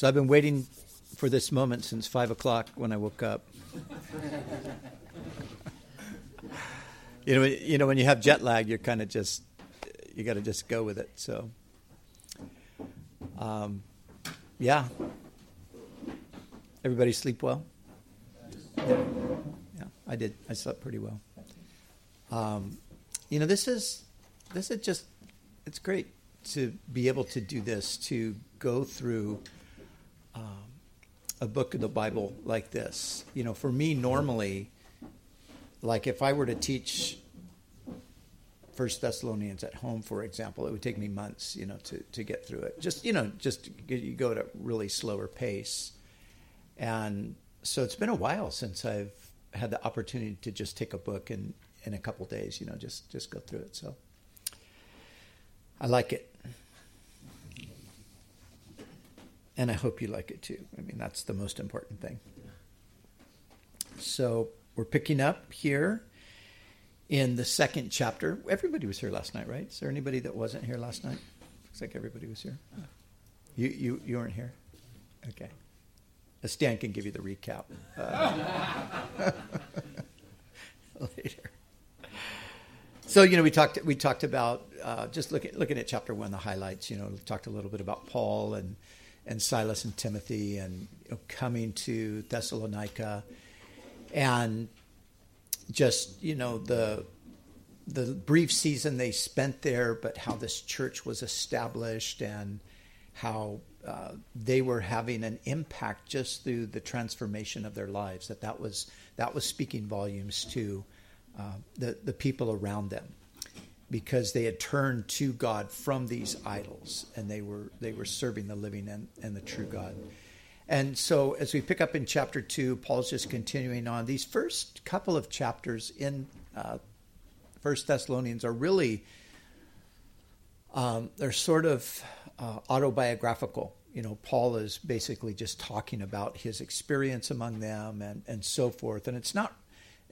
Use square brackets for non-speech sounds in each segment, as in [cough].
So I've been waiting for this moment since five o'clock when I woke up. [laughs] you know, you know, when you have jet lag, you're kind of just you got to just go with it. So, um, yeah. Everybody sleep well? Yeah. yeah, I did. I slept pretty well. Um, you know, this is this is just it's great to be able to do this to go through um, a book of the Bible like this. You know, for me, normally, like if I were to teach First Thessalonians at home, for example, it would take me months, you know, to, to get through it. Just you know, just you go at a really slower pace, and so it's been a while since I've had the opportunity to just take a book and in a couple days, you know, just just go through it. So I like it. And I hope you like it too. I mean, that's the most important thing. So we're picking up here in the second chapter. Everybody was here last night, right? Is there anybody that wasn't here last night? Looks like everybody was here. You you you weren't here. Okay. Stan can give you the recap uh, [laughs] later. So you know, we talked we talked about uh, just looking looking at chapter one, the highlights. You know, talked a little bit about Paul and and Silas and Timothy, and you know, coming to Thessalonica, and just you know the the brief season they spent there, but how this church was established and how uh, they were having an impact just through the transformation of their lives. That that was that was speaking volumes to uh, the the people around them because they had turned to God from these idols and they were they were serving the living and, and the true God. And so as we pick up in chapter two, Paul's just continuing on. These first couple of chapters in uh, First Thessalonians are really um, they're sort of uh, autobiographical. You know, Paul is basically just talking about his experience among them and, and so forth. And it's not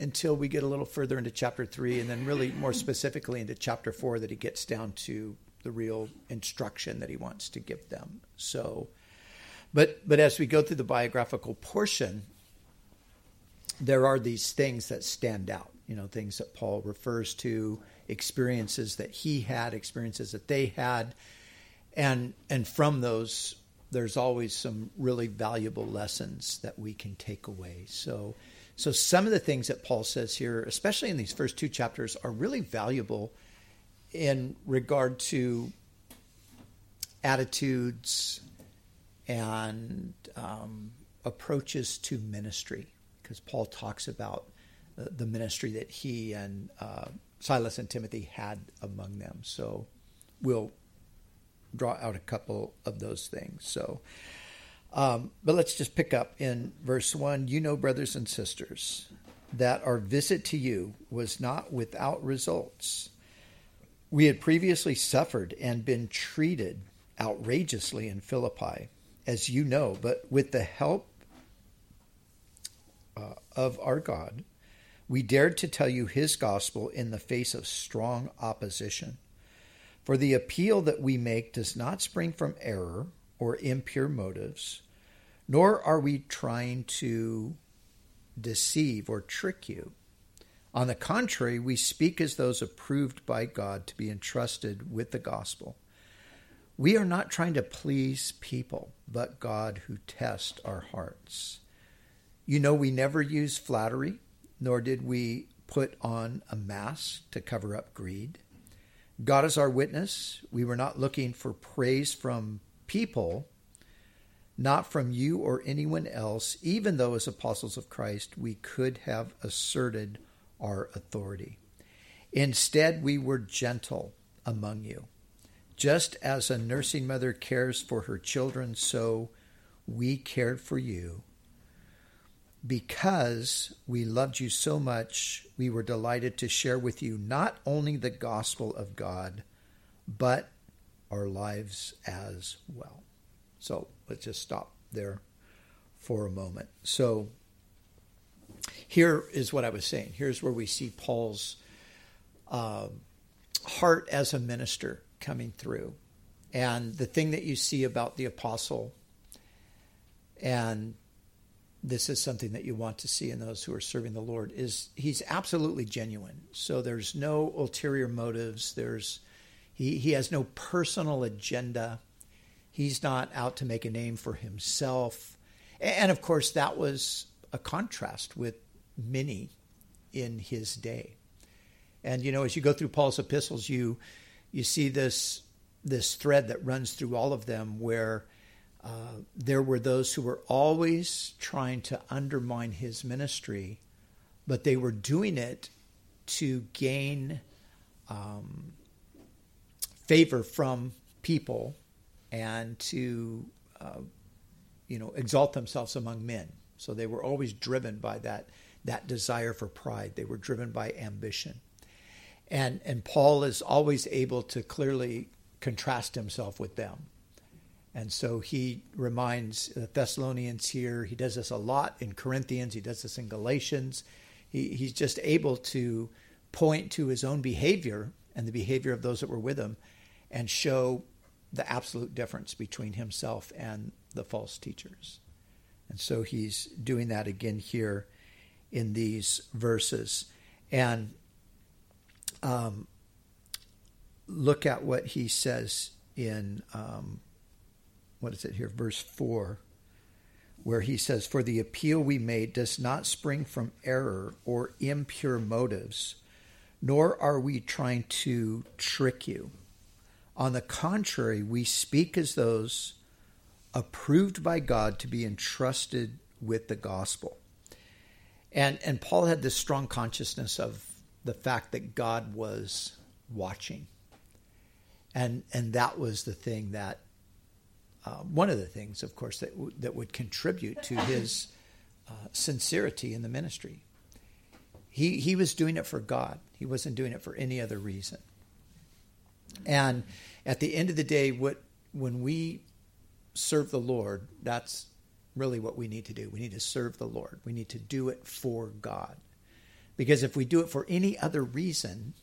until we get a little further into chapter three, and then really more specifically into chapter four, that he gets down to the real instruction that he wants to give them. So, but but as we go through the biographical portion, there are these things that stand out. You know, things that Paul refers to, experiences that he had, experiences that they had, and and from those, there's always some really valuable lessons that we can take away. So so some of the things that Paul says here, especially in these first two chapters, are really valuable in regard to attitudes and um, approaches to ministry, because Paul talks about the ministry that he and uh, Silas and Timothy had among them. So we'll draw out a couple of those things. So um, but let's just pick up in verse 1. You know, brothers and sisters, that our visit to you was not without results. We had previously suffered and been treated outrageously in Philippi, as you know, but with the help uh, of our God, we dared to tell you his gospel in the face of strong opposition. For the appeal that we make does not spring from error or impure motives, nor are we trying to deceive or trick you. On the contrary, we speak as those approved by God to be entrusted with the gospel. We are not trying to please people, but God who tests our hearts. You know, we never use flattery, nor did we put on a mask to cover up greed. God is our witness. We were not looking for praise from people, not from you or anyone else, even though as apostles of Christ we could have asserted our authority. Instead, we were gentle among you, Just as a nursing mother cares for her children, so we cared for you. Because we loved you so much, we were delighted to share with you not only the gospel of God, but our lives as well. So let's just stop there for a moment. So here is what I was saying. Here's where we see Paul's uh, heart as a minister coming through. And the thing that you see about the apostle, and this is something that you want to see in those who are serving the Lord, is he's absolutely genuine. So there's no ulterior motives. There's he, he has no personal agenda. He's not out to make a name for himself. And of course, that was a contrast with many in his day. And you know, as you go through Paul's epistles, you you see this this thread that runs through all of them, where uh, there were those who were always trying to undermine his ministry, but they were doing it to gain um, favor from people and to uh, you know exalt themselves among men. So they were always driven by that that desire for pride. They were driven by ambition. And and Paul is always able to clearly contrast himself with them. And so he reminds the Thessalonians here, he does this a lot in Corinthians, he does this in Galatians. He, he's just able to point to his own behavior and the behavior of those that were with him and show the absolute difference between himself and the false teachers. And so he's doing that again here in these verses. And um, look at what he says in, um, what is it here, verse 4, where he says, For the appeal we made does not spring from error or impure motives, nor are we trying to trick you. On the contrary, we speak as those approved by God to be entrusted with the gospel. And and Paul had this strong consciousness of the fact that God was watching. And and that was the thing that uh, one of the things, of course, that w- that would contribute to his uh, sincerity in the ministry. He he was doing it for God. He wasn't doing it for any other reason. And at the end of the day, what when we serve the Lord, that's really what we need to do. We need to serve the Lord. We need to do it for God. Because if we do it for any other reason,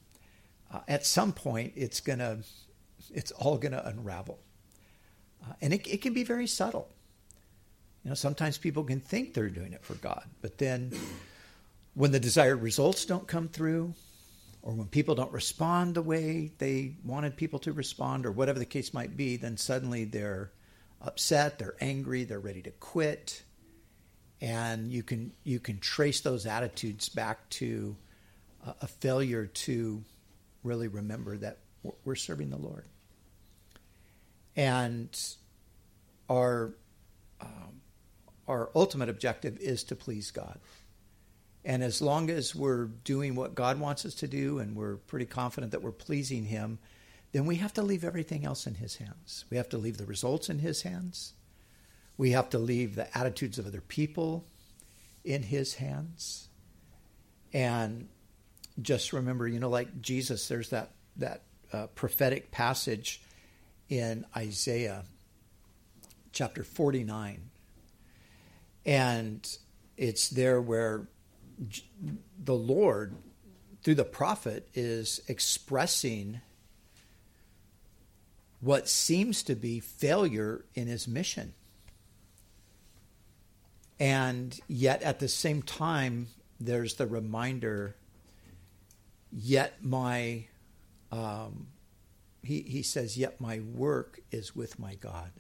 uh, at some point it's gonna, it's all gonna unravel, uh, and it, it can be very subtle. You know, sometimes people can think they're doing it for God, but then when the desired results don't come through, or when people don't respond the way they wanted people to respond, or whatever the case might be, then suddenly they're upset, they're angry, they're ready to quit, and you can you can trace those attitudes back to a, a failure to really remember that we're serving the Lord, and our um, our ultimate objective is to please God. And as long as we're doing what God wants us to do and we're pretty confident that we're pleasing Him, then we have to leave everything else in His hands. We have to leave the results in His hands. We have to leave the attitudes of other people in His hands. And just remember, you know, like Jesus, there's that, that uh, prophetic passage in Isaiah chapter 49. And it's there where the Lord, through the prophet, is expressing what seems to be failure in his mission. And yet at the same time, there's the reminder, yet my, um, he, he says, yet my work is with my God.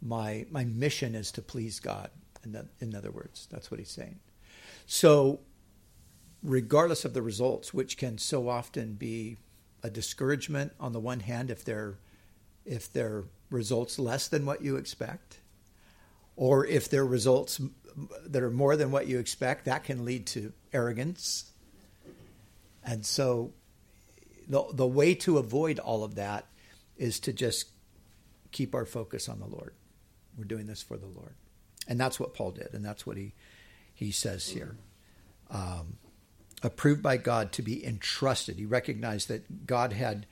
My, my mission is to please God. In, the, in other words, that's what he's saying. So, regardless of the results, which can so often be a discouragement on the one hand if they're if they're results less than what you expect, or if they're results that are more than what you expect, that can lead to arrogance. And so, the the way to avoid all of that is to just keep our focus on the Lord. We're doing this for the Lord. And that's what Paul did, and that's what he, he says here. Um, approved by God to be entrusted. He recognized that God had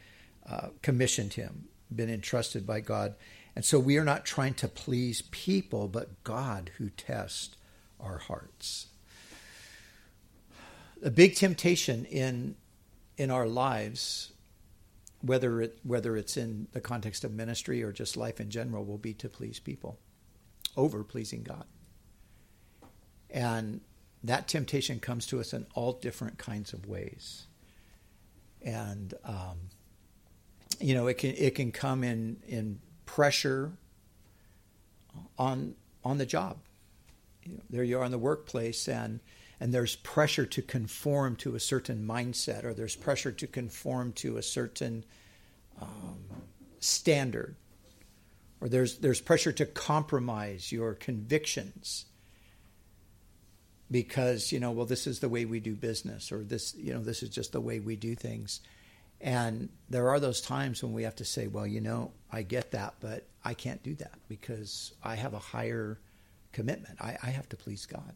uh, commissioned him, been entrusted by God. And so we are not trying to please people, but God who tests our hearts. A big temptation in in our lives, whether it whether it's in the context of ministry or just life in general, will be to please people over pleasing God. And that temptation comes to us in all different kinds of ways. And um, you know, it can it can come in in pressure on on the job. You know, there you are in the workplace, and and there's pressure to conform to a certain mindset, or there's pressure to conform to a certain um, standard, or there's there's pressure to compromise your convictions because you know well this is the way we do business or this you know this is just the way we do things. And there are those times when we have to say well you know i get that but i can't do that because i have a higher commitment. I, I have to please god.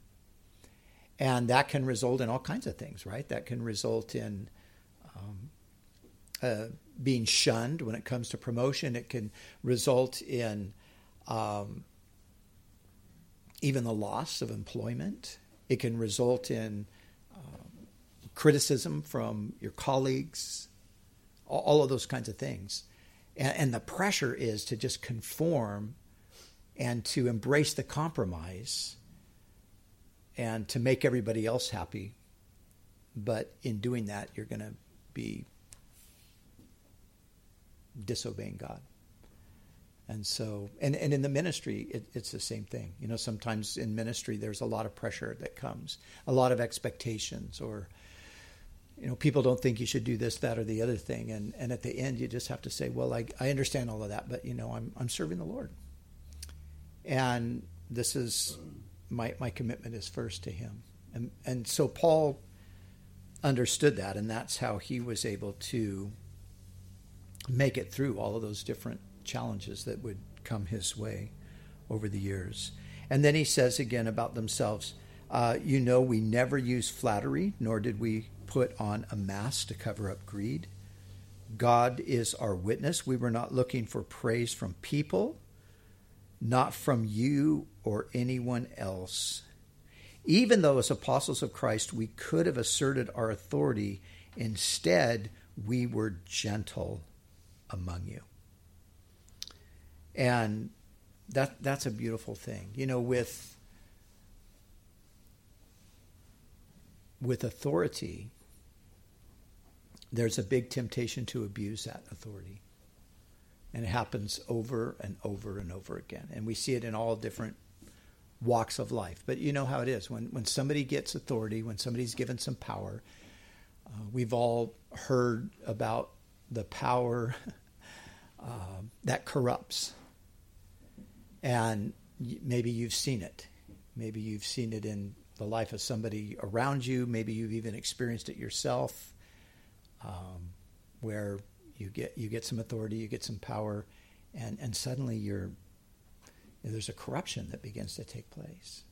And that can result in all kinds of things right? That can result in um, uh, being shunned when it comes to promotion. It can result in um, even the loss of employment it can result in um, criticism from your colleagues, all, of those kinds of things. And, and the pressure is to just conform and to embrace the compromise and to make everybody else happy. But in doing that, you're going to be disobeying God. And so, and, and in the ministry, it, it's the same thing. You know, sometimes in ministry, there's a lot of pressure that comes, a lot of expectations, or, you know, people don't think you should do this, that, or the other thing. And, and at the end, you just have to say, well, I, I understand all of that, but, you know, I'm, I'm serving the Lord. And this is my, my commitment is first to Him. And, and so Paul understood that, and that's how he was able to make it through all of those different challenges that would come his way over the years. And then he says again about themselves, uh, you know, we never use flattery, nor did we put on a mask to cover up greed. God is our witness. We were not looking for praise from people, not from you or anyone else. Even though, as apostles of Christ, we could have asserted our authority, instead, we were gentle among you and that that's a beautiful thing. You know, with with authority, there's a big temptation to abuse that authority. And it happens over and over and over again. And we see it in all different walks of life. But you know how it is. When, when somebody gets authority, when somebody's given some power, uh, we've all heard about the power [laughs] uh, that corrupts. And maybe you've seen it. Maybe you've seen it in the life of somebody around you. Maybe you've even experienced it yourself, um, where you get you get some authority, you get some power, and and suddenly you're you know, there's a corruption that begins to take place,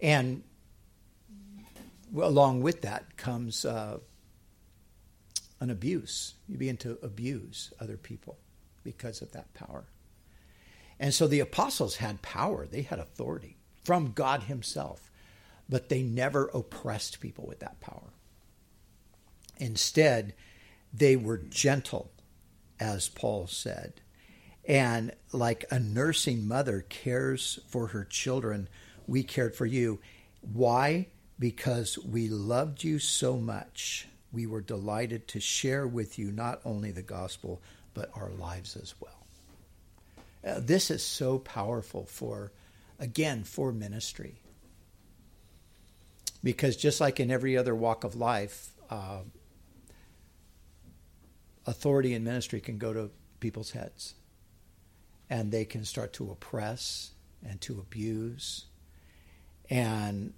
and along with that comes uh, an abuse. You begin to abuse other people because of that power. And so the apostles had power, they had authority from God Himself, but they never oppressed people with that power. Instead, they were gentle, as Paul said. And like a nursing mother cares for her children, we cared for you. Why? Because we loved you so much. We were delighted to share with you not only the gospel, but our lives as well. Uh, this is so powerful for, again, for ministry. Because just like in every other walk of life, uh, authority in ministry can go to people's heads. And they can start to oppress and to abuse. And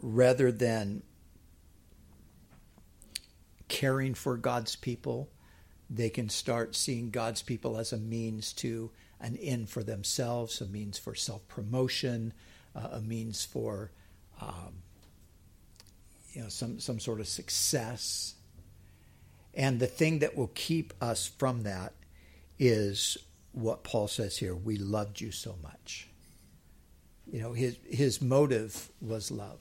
rather than caring for God's people, They can start seeing God's people as a means to an end for themselves, a means for self promotion, uh, a means for um, you know some some sort of success. And the thing that will keep us from that is what Paul says here: "We loved you so much." You know, his his motive was love,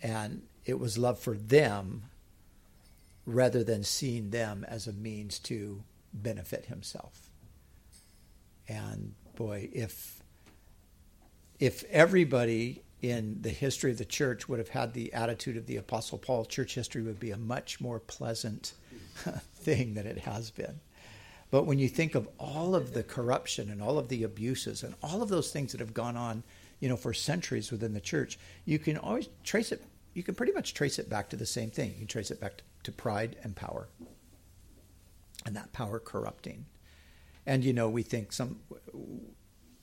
and it was love for them rather than seeing them as a means to benefit himself. And boy, if if everybody in the history of the church would have had the attitude of the apostle Paul, church history would be a much more pleasant [laughs] thing than it has been. But when you think of all of the corruption and all of the abuses and all of those things that have gone on, you know, for centuries within the church, you can always trace it you can pretty much trace it back to the same thing. You can trace it back to pride and power. And that power corrupting. And you know, we think some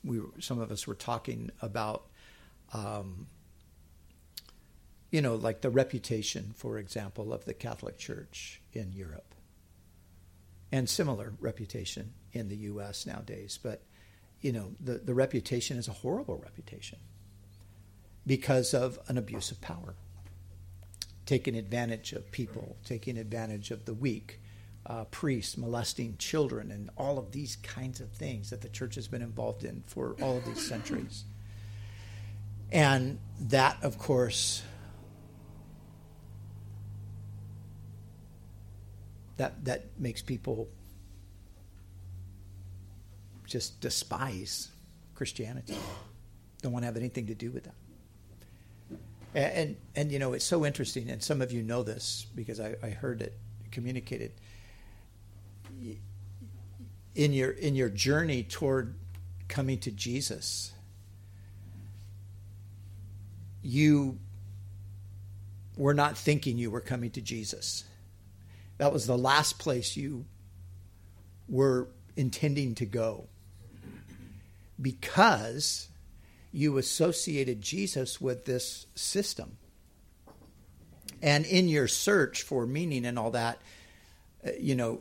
we some of us were talking about um, you know, like the reputation, for example, of the Catholic Church in Europe, and similar reputation in the U.S. nowadays. But you know, the the reputation is a horrible reputation because of an abuse of power taking advantage of people, taking advantage of the weak, uh, priests molesting children, and all of these kinds of things that the church has been involved in for all of these centuries. And that, of course, that that makes people just despise Christianity. Don't want to have anything to do with that. And, and, and you know it's so interesting, and some of you know this because I, I heard it communicated. In your in your journey toward coming to Jesus, you were not thinking you were coming to Jesus. That was the last place you were intending to go because you associated Jesus with this system. And in your search for meaning and all that, uh, you know,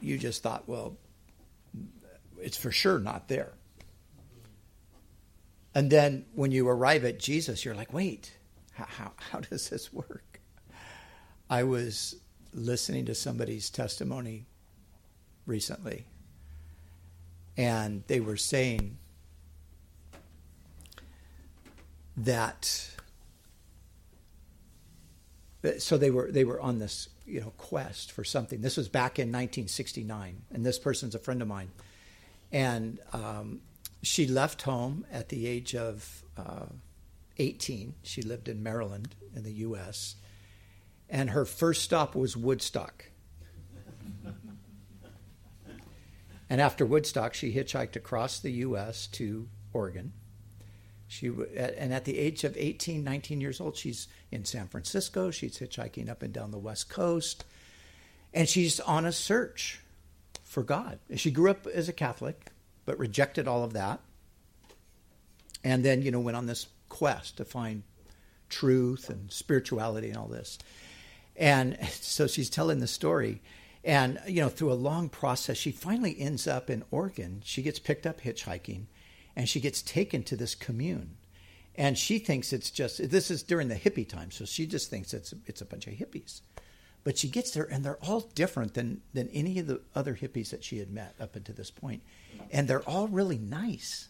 you just thought, well, it's for sure not there. And then when you arrive at Jesus, you're like, wait, how, how, does this work? I was listening to somebody's testimony recently, and they were saying that so they were they were on this you know quest for something. This was back in 1969, and this person's a friend of mine, and um, she left home at the age of uh, 18. She lived in Maryland in the U.S., and her first stop was Woodstock. and after Woodstock, she hitchhiked across the U.S. to Oregon she and at the age of 18, 19 years old, she's in San Francisco. She's hitchhiking up and down the West Coast, and she's on a search for God. She grew up as a Catholic, but rejected all of that, and then you know went on this quest to find truth and spirituality and all this. And [laughs] so she's telling the story. And, you know, through a long process, she finally ends up in Oregon. She gets picked up hitchhiking and she gets taken to this commune. And she thinks it's just this is during the hippie time so she just thinks it's it's a bunch of hippies. But she gets there and they're all different than than any of the other hippies that she had met up until this point. And they're all really nice.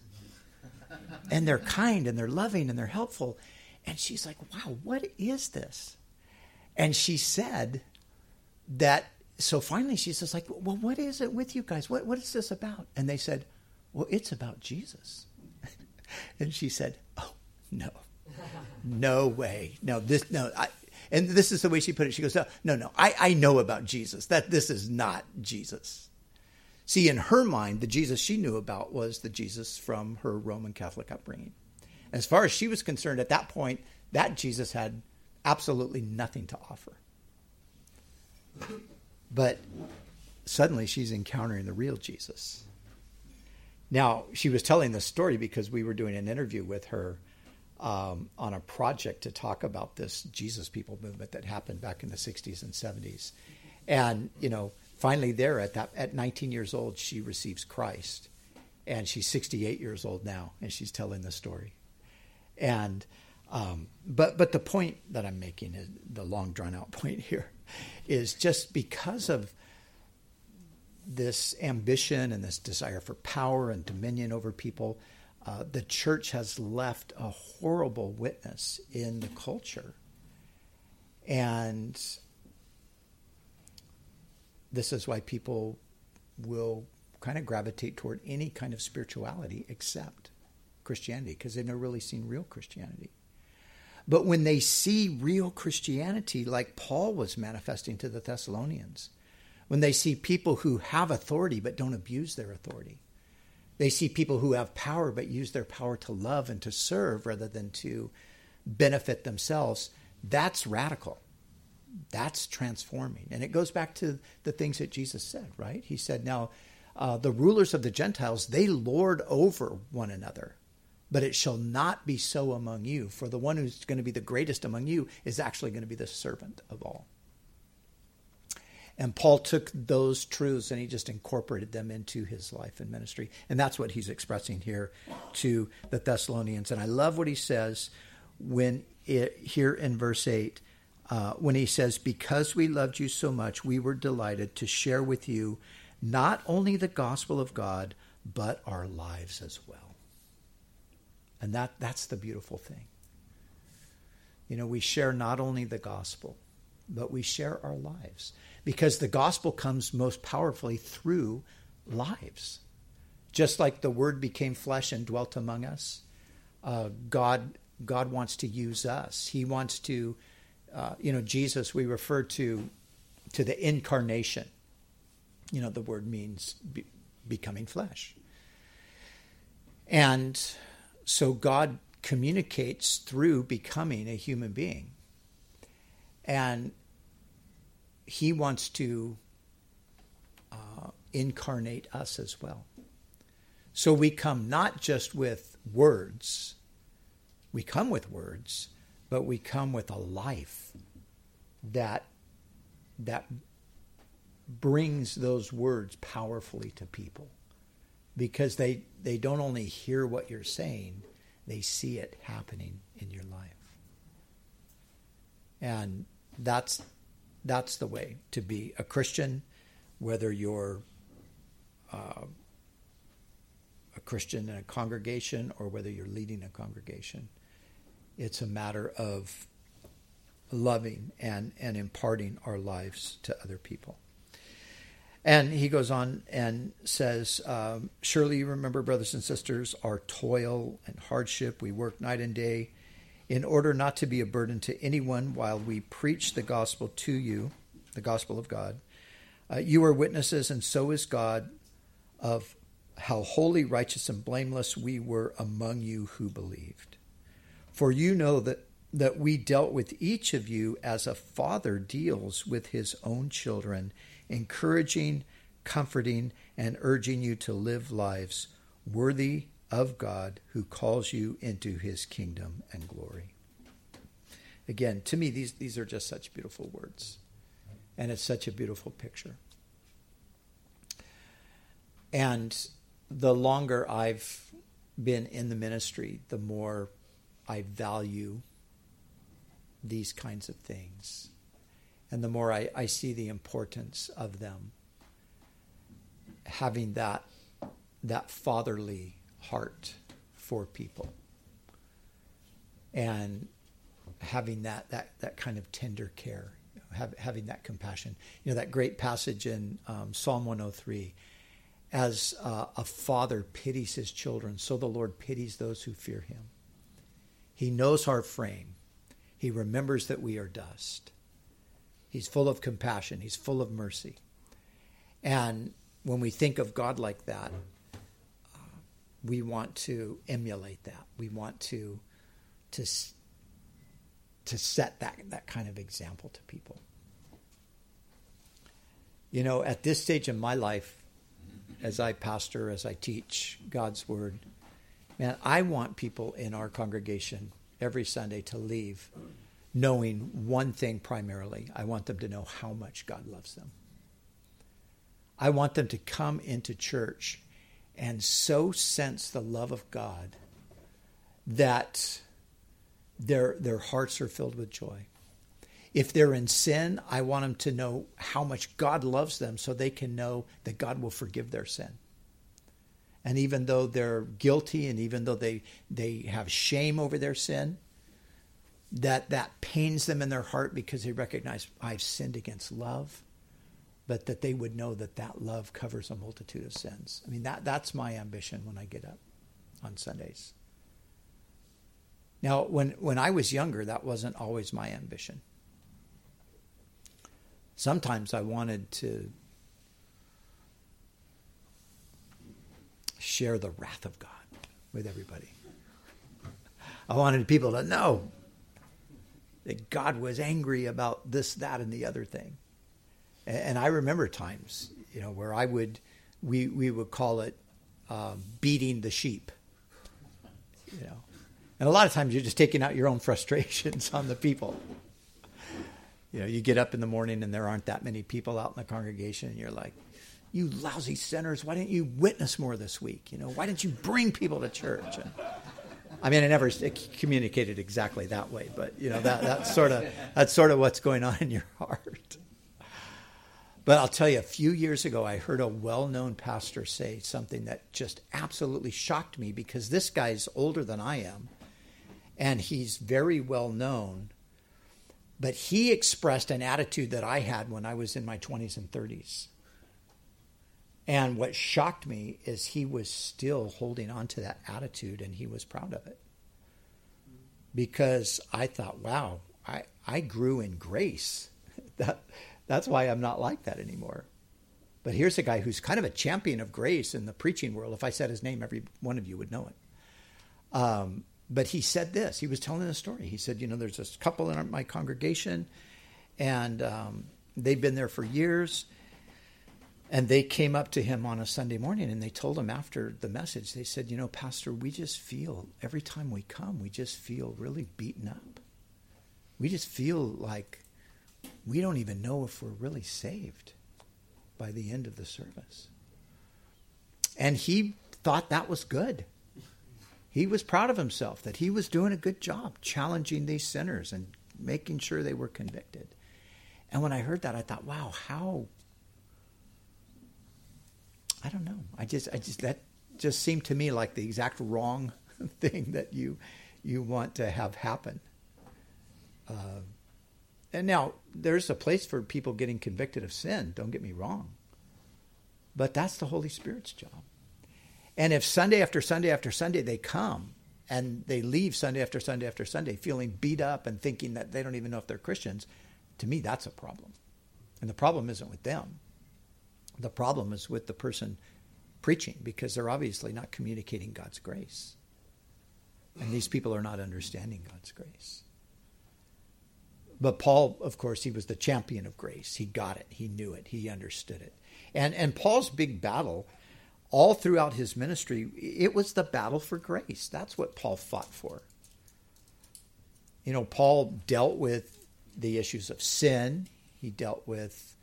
And they're kind and they're loving and they're helpful. And she's like wow what is this? And she said that so finally she says like well what is it with you guys? What what is this about? And they said well, it's about Jesus. [laughs] and she said, Oh, no. No way. No, this, no. I, and this is the way she put it. She goes, No, no, no. I, I know about Jesus. That this is not Jesus. See, in her mind, the Jesus she knew about was the Jesus from her Roman Catholic upbringing. As far as she was concerned at that point, that Jesus had absolutely nothing to offer. But suddenly she's encountering the real Jesus. Now, she was telling this story because we were doing an interview with her um, on a project to talk about this Jesus People movement that happened back in the 60s and 70s. And, you know, finally there at that at 19 years old, she receives Christ. And she's 68 years old now, and she's telling the story. And um, but but the point that I'm making is the long drawn out [laughs] point here is just because of this ambition and this desire for power and dominion over people, uh, the church has left a horrible witness in the culture. And this is why people will kind of gravitate toward any kind of spirituality except Christianity, because they've never really seen real Christianity. But when they see real Christianity, like Paul was manifesting to the Thessalonians, when they see people who have authority but don't abuse their authority, they see people who have power but use their power to love and to serve rather than to benefit themselves, that's radical. That's transforming. And it goes back to the things that Jesus said, right? He said, Now, uh, the rulers of the Gentiles, they lord over one another but it shall not be so among you. For the one who's going to be the greatest among you is actually going to be the servant of all. And Paul took those truths and he just incorporated them into his life and ministry. And that's what he's expressing here to the Thessalonians. And I love what he says when it, here in verse 8, uh, when he says, Because we loved you so much, we were delighted to share with you not only the gospel of God, but our lives as well. And that, that's the beautiful thing. You know, we share not only the gospel, but we share our lives because the gospel comes most powerfully through lives. Just like the word became flesh and dwelt among us, uh, God, God wants to use us. He wants to, uh, you know, Jesus, we refer to, to the incarnation. You know, the word means be, becoming flesh. And so God communicates through becoming a human being. And he wants to uh, incarnate us as well. So we come not just with words, we come with words, but we come with a life that that brings those words powerfully to people because they, they don't only hear what you're saying, they see it happening in your life. And that's, that's the way to be a Christian, whether you're uh, a Christian in a congregation or whether you're leading a congregation. It's a matter of loving and, and imparting our lives to other people. And he goes on and says, um, Surely you remember, brothers and sisters, our toil and hardship. We work night and day in order not to be a burden to anyone while we preach the gospel to you, the gospel of God. Uh, you are witnesses, and so is God, of how holy, righteous, and blameless we were among you who believed. For you know that, that we dealt with each of you as a father deals with his own children encouraging, comforting, and urging you to live lives worthy of God who calls you into his kingdom and glory. Again, to me, these, these are just such beautiful words. And it's such a beautiful picture. And the longer I've been in the ministry, the more I value these kinds of things and the more I, I see the importance of them having that that fatherly heart for people. And having that that that kind of tender care have, having that compassion. You know that great passage in um, psalm 103 as uh, a father pities his children so the lord pities those who fear him. He knows our frame. He remembers that we are dust. He's full of compassion. He's full of mercy. And when we think of God like that, we want to emulate that. We want to to to set that that kind of example to people. You know, at this stage in my life, as I pastor, as I teach God's word, man, I want people in our congregation every Sunday to leave knowing one thing primarily I want them to know how much God loves them. I want them to come into church and so sense the love of God that their their hearts are filled with joy. If they're in sin, I want them to know how much God loves them so they can know that God will forgive their sin. And even though they're guilty and even though they, they have shame over their sin, that that pains them in their heart because they recognize I've sinned against love, but that they would know that that love covers a multitude of sins. I mean, that, that's my ambition when I get up on Sundays. Now, when, when I was younger, that wasn't always my ambition. Sometimes I wanted to share the wrath of God with everybody. I wanted people to know that God was angry about this, that, and the other thing. And I remember times, you know, where I would, we, we would call it um, beating the sheep, you know. And a lot of times you're just taking out your own [laughs] frustrations on the people. You know, you get up in the morning and there aren't that many people out in the congregation, and you're like, you lousy sinners, why didn't you witness more this week? You know, why didn't you bring people to church? And, I mean, I never communicated exactly that way, but you know, that, that's sort of that's sort of what's going on in your [laughs] heart. But I'll tell you, a few years ago, I heard a well-known pastor say something that just absolutely shocked me because this guy's older than I am, and he's very well known. But he expressed an attitude that I had when I was in my 20s and 30s. And what shocked me is he was still holding on to that attitude and he was proud of it. Because I thought, wow, I, I grew in grace. [laughs] that, that's why I'm not like that anymore. But here's a guy who's kind of a champion of grace in the preaching world. If I said his name, every one of you would know it. Um, but he said this. He was telling a story. He said, you know, there's this couple in my congregation, and um, they've been there for years and they came up to him on a Sunday morning and they told him after the message, they said, You know, Pastor, we just feel, every time we come, we just feel really beaten up. We just feel like we don't even know if we're really saved by the end of the service. And he thought that was good. He was proud of himself that he was doing a good job challenging these sinners and making sure they were convicted. And when I heard that, I thought, wow, how I don't know. I just, I just that just seemed to me like the exact wrong [laughs] thing that you you want to have happen. Uh, and now there's a place for people getting convicted of sin. Don't get me wrong, but that's the Holy Spirit's job. And if Sunday after Sunday after Sunday they come and they leave Sunday after Sunday after Sunday feeling beat up and thinking that they don't even know if they're Christians, to me that's a problem. And the problem isn't with them. The problem is with the person preaching because they're obviously not communicating God's grace. And these people are not understanding God's grace. But Paul, of course, he was the champion of grace. He got it. He knew it. He understood it. And and Paul's big battle all throughout his ministry, it was the battle for grace. That's what Paul fought for. You know, Paul dealt with the issues of sin. He dealt with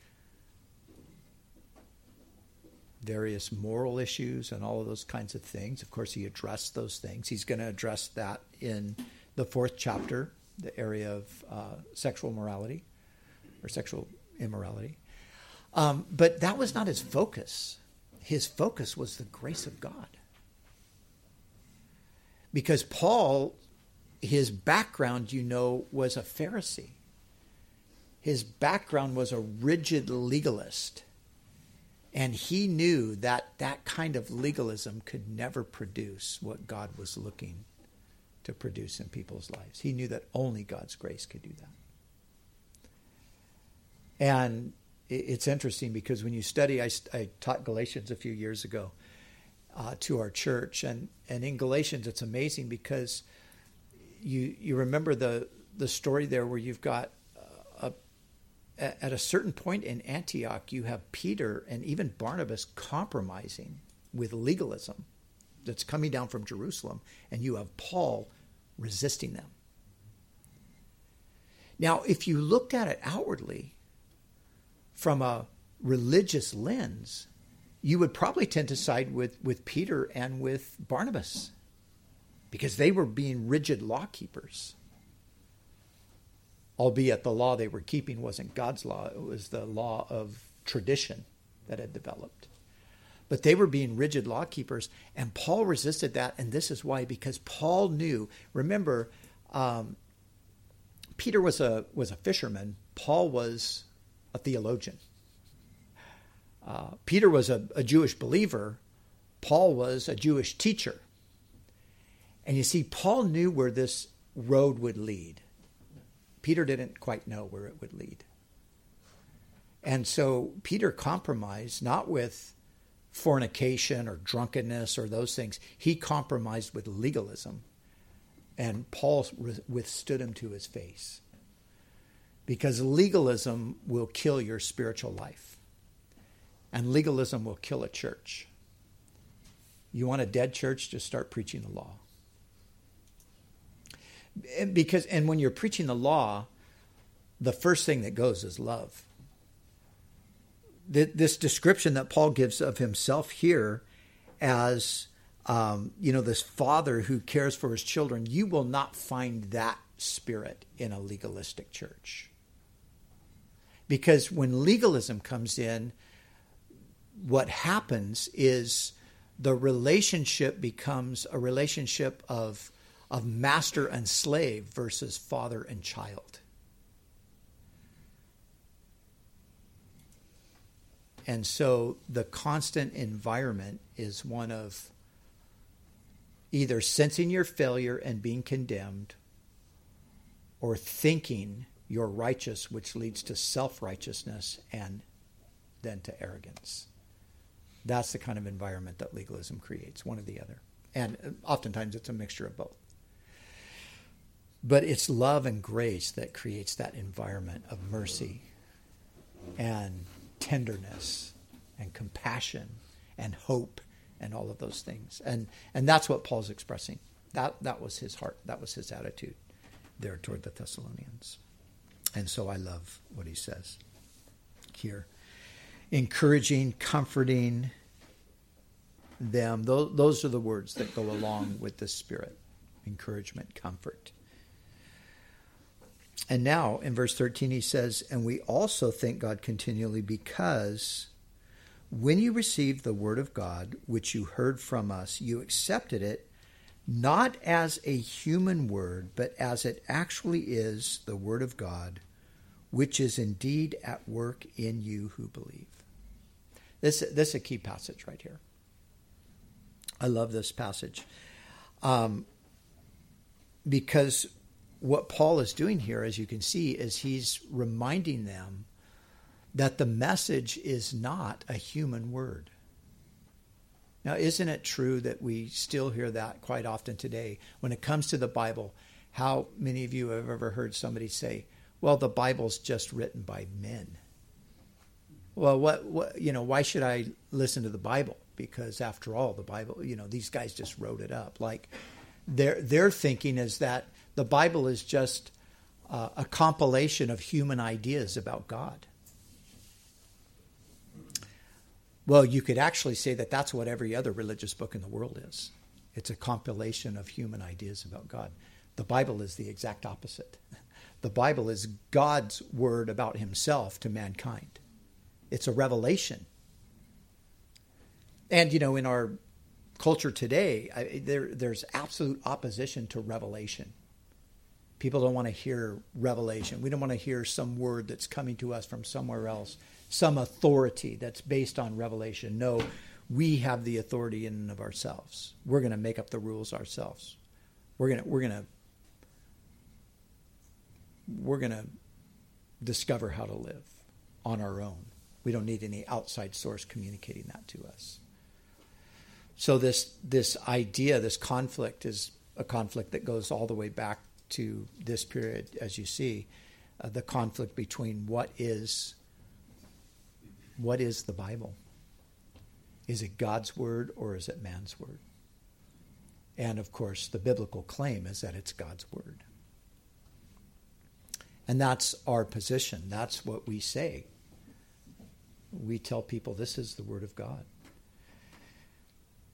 various moral issues and all of those kinds of things. Of course, he addressed those things. He's going to address that in the fourth chapter, the area of uh, sexual morality or sexual immorality. Um, but that was not his focus. His focus was the grace of God. Because Paul, his background, you know, was a Pharisee. His background was a rigid legalist and he knew that that kind of legalism could never produce what God was looking to produce in people's lives. He knew that only God's grace could do that. And it's interesting because when you study, I, I taught Galatians a few years ago uh, to our church, and, and in Galatians, it's amazing because you you remember the the story there where you've got a at a certain point in Antioch, you have Peter and even Barnabas compromising with legalism that's coming down from Jerusalem, and you have Paul resisting them. Now, if you looked at it outwardly from a religious lens, you would probably tend to side with, with Peter and with Barnabas because they were being rigid law keepers. Albeit the law they were keeping wasn't God's law, it was the law of tradition that had developed. But they were being rigid law keepers, and Paul resisted that. And this is why, because Paul knew. Remember, um, Peter was a was a fisherman. Paul was a theologian. Uh, Peter was a, a Jewish believer. Paul was a Jewish teacher. And you see, Paul knew where this road would lead. Peter didn't quite know where it would lead. And so Peter compromised not with fornication or drunkenness or those things. He compromised with legalism. And Paul withstood him to his face. Because legalism will kill your spiritual life. And legalism will kill a church. You want a dead church? Just start preaching the law because and when you're preaching the law, the first thing that goes is love. This description that Paul gives of himself here as um, you know this father who cares for his children, you will not find that spirit in a legalistic church. Because when legalism comes in, what happens is the relationship becomes a relationship of of master and slave versus father and child. And so the constant environment is one of either sensing your failure and being condemned or thinking you're righteous, which leads to self righteousness and then to arrogance. That's the kind of environment that legalism creates, one or the other. And uh, oftentimes it's a mixture of both. But it's love and grace that creates that environment of mercy and tenderness and compassion and hope and all of those things. And and that's what Paul's expressing. That that was his heart. That was his attitude there toward the Thessalonians. And so I love what he says here. Encouraging, comforting them. Those, those are the words that go along with the spirit. Encouragement, comfort. And now in verse 13, he says, And we also thank God continually because when you received the word of God, which you heard from us, you accepted it not as a human word, but as it actually is the word of God, which is indeed at work in you who believe. This, this is a key passage right here. I love this passage um, because what Paul is doing here, as you can see, is he's reminding them that the message is not a human word. Now, isn't it true that we still hear that quite often today when it comes to the Bible? How many of you have ever heard somebody say, "Well, the Bible's just written by men"? Well, what, what you know, why should I listen to the Bible? Because after all, the Bible, you know, these guys just wrote it up. Like their their thinking is that the Bible is just uh, a compilation of human ideas about God. Well, you could actually say that that's what every other religious book in the world is. It's a compilation of human ideas about God. The Bible is the exact opposite. [laughs] The Bible is God's word about himself to mankind. It's a revelation. And, you know, in our culture today, I, there, there's absolute opposition to revelation. People don't want to hear revelation. We don't want to hear some word that's coming to us from somewhere else, some authority that's based on revelation. No, we have the authority in and of ourselves. We're going to make up the rules ourselves. We're going to we're going to we're going to discover how to live on our own. We don't need any outside source communicating that to us. So this this idea, this conflict is a conflict that goes all the way back to this period, as you see, uh, the conflict between what is what is the Bible? Is it God's word or is it man's word? And of course, the biblical claim is that it's God's word. And that's our position. That's what we say. we tell people this is the Word of God.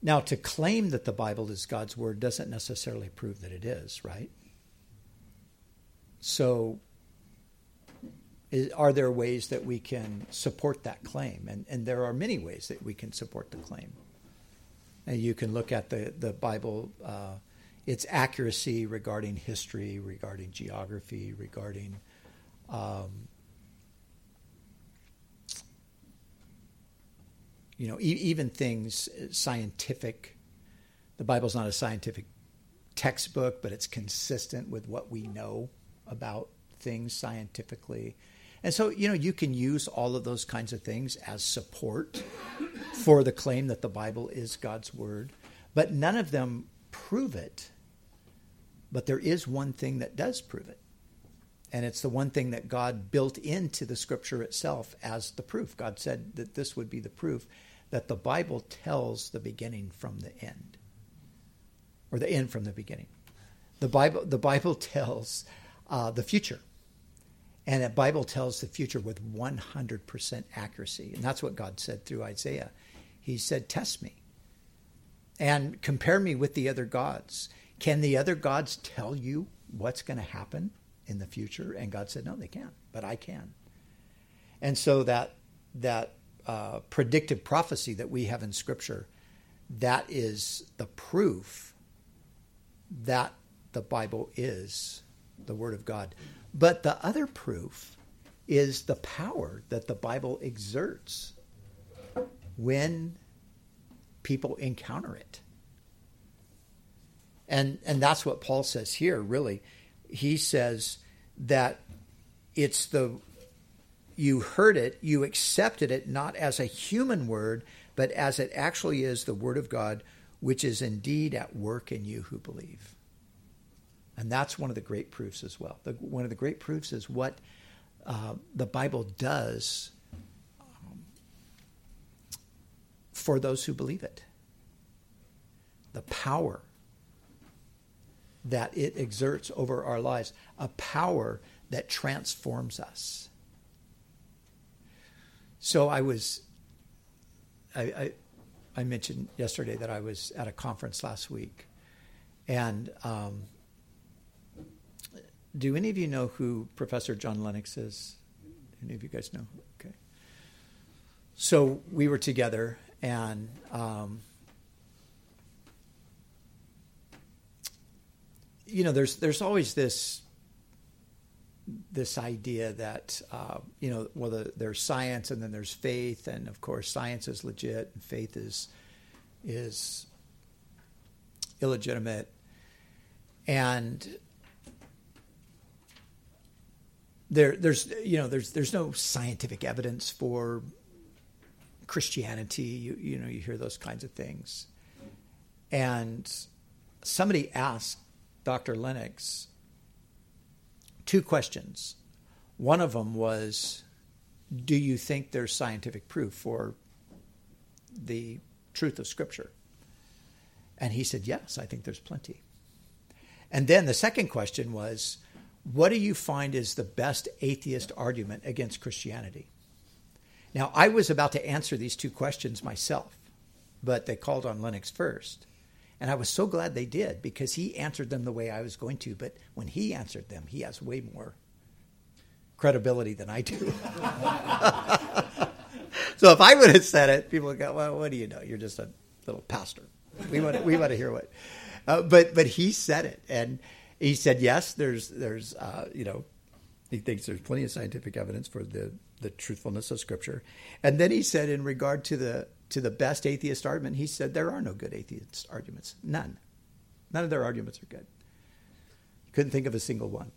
Now, to claim that the Bible is God's Word doesn't necessarily prove that it is, right? So, are there ways that we can support that claim? And, and there are many ways that we can support the claim. And you can look at the, the Bible, uh, its accuracy regarding history, regarding geography, regarding um, you know, e- even things uh, scientific. The Bible's not a scientific textbook, but it's consistent with what we know about things scientifically. And so, you know, you can use all of those kinds of things as support for the claim that the Bible is God's Word, but none of them prove it. But there is one thing that does prove it. And it's the one thing that God built into the scripture itself as the proof. God said that this would be the proof that the Bible tells the beginning from the end, or the end from the beginning. The Bible, the Bible [laughs] tells uh, the future. And the Bible tells the future with 100% accuracy. And that's what God said through Isaiah. He said, Test me and compare me with the other gods. Can the other gods tell you what's going to happen? in the future? And God said, no, they can't, but I can. And so that that uh, predictive prophecy that we have in Scripture, that is the proof that the Bible is the Word of God. But the other proof is the power that the Bible exerts when people encounter it. And and that's what Paul says here, really he says that it's the you heard it, you accepted it not as a human word, but as it actually is the word of God, which is indeed at work in you who believe. And that's one of the great proofs as well. The, one of the great proofs is what uh, the Bible does um, for those who believe it. The power that it exerts over our lives, a power that transforms us. So I was, I, I, I mentioned yesterday that I was at a conference last week, and um, do any of you know who Professor John Lennox is? Any of you guys know? Okay. So we were together, and um, you know, there's there's always this this idea that uh, you know, well, the, there's science and then there's faith, and of course, science is legit and faith is is illegitimate, and there there's you know there's there's no scientific evidence for Christianity. You you know you hear those kinds of things, and somebody asked Dr. Lennox two questions. One of them was Do you think there's scientific proof for the truth of Scripture? And he said, Yes, I think there's plenty. And then the second question was What do you find is the best atheist argument against Christianity? Now, I was about to answer these two questions myself, but they called on Lennox first. And I was so glad they did because he answered them the way I was going to. But when he answered them, he has way more credibility than I do. [laughs] so if I would have said it, people would go, "Well, what do you know? You're just a little pastor." We want to, we want to hear what. Uh, but but he said it, and he said, "Yes, there's there's uh, you know." He thinks there's plenty of scientific evidence for the, the truthfulness of Scripture. And then he said, in regard to the to the best atheist argument, he said there are no good atheist arguments. None. None of their arguments are good. Couldn't think of a single one.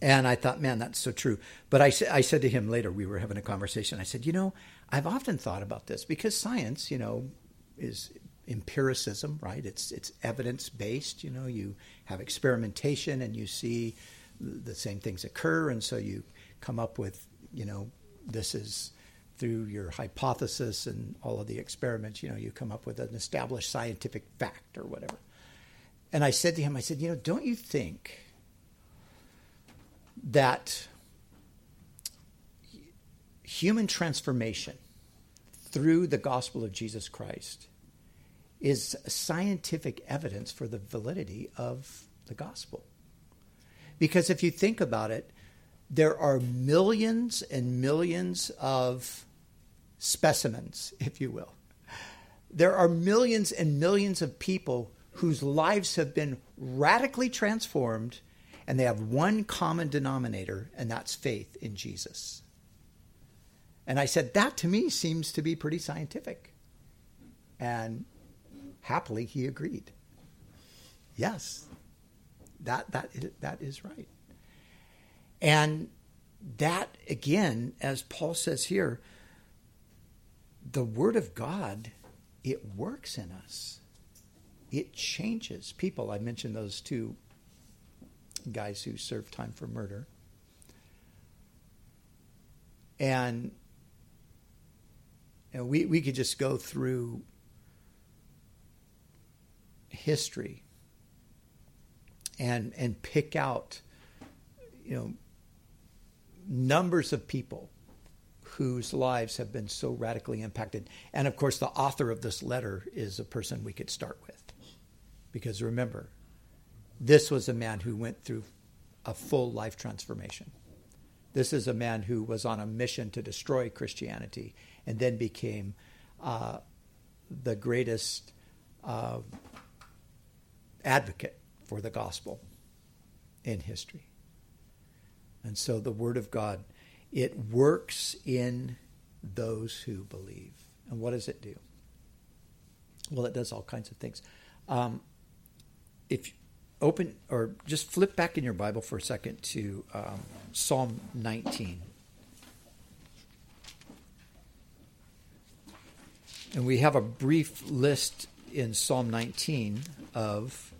And I thought, man, that's so true. But I, I said to him later, we were having a conversation. I said, you know, I've often thought about this because science, you know, is empiricism, right? It's it's evidence based. You know, you have experimentation and you see the same things occur, and so you come up with, you know, this is through your hypothesis and all of the experiments, you know, you come up with an established scientific fact or whatever. And I said to him, I said, you know, don't you think that human transformation through the gospel of Jesus Christ is scientific evidence for the validity of the gospel. Because if you think about it, there are millions and millions of specimens, if you will. There are millions and millions of people whose lives have been radically transformed, and they have one common denominator, and that's faith in Jesus. And I said, that to me seems to be pretty scientific. And happily, he agreed. Yes, that, that, that is right. And that, again, as Paul says here, the Word of God, it works in us. It changes people. I mentioned those two guys who served time for murder. And you know, we, we could just go through history and and pick out you know numbers of people whose lives have been so radically impacted. And of course the author of this letter is a person we could start with. Because remember this was a man who went through a full life transformation. This is a man who was on a mission to destroy christianity and then became uh, the greatest uh, advocate for the gospel in history. And so the Word of God, it works in those who believe. And what does it do? Well, it does all kinds of things. Um, if you open or just flip back in your Bible for a second to um, Psalm 19. And we have a brief list in Psalm 19 of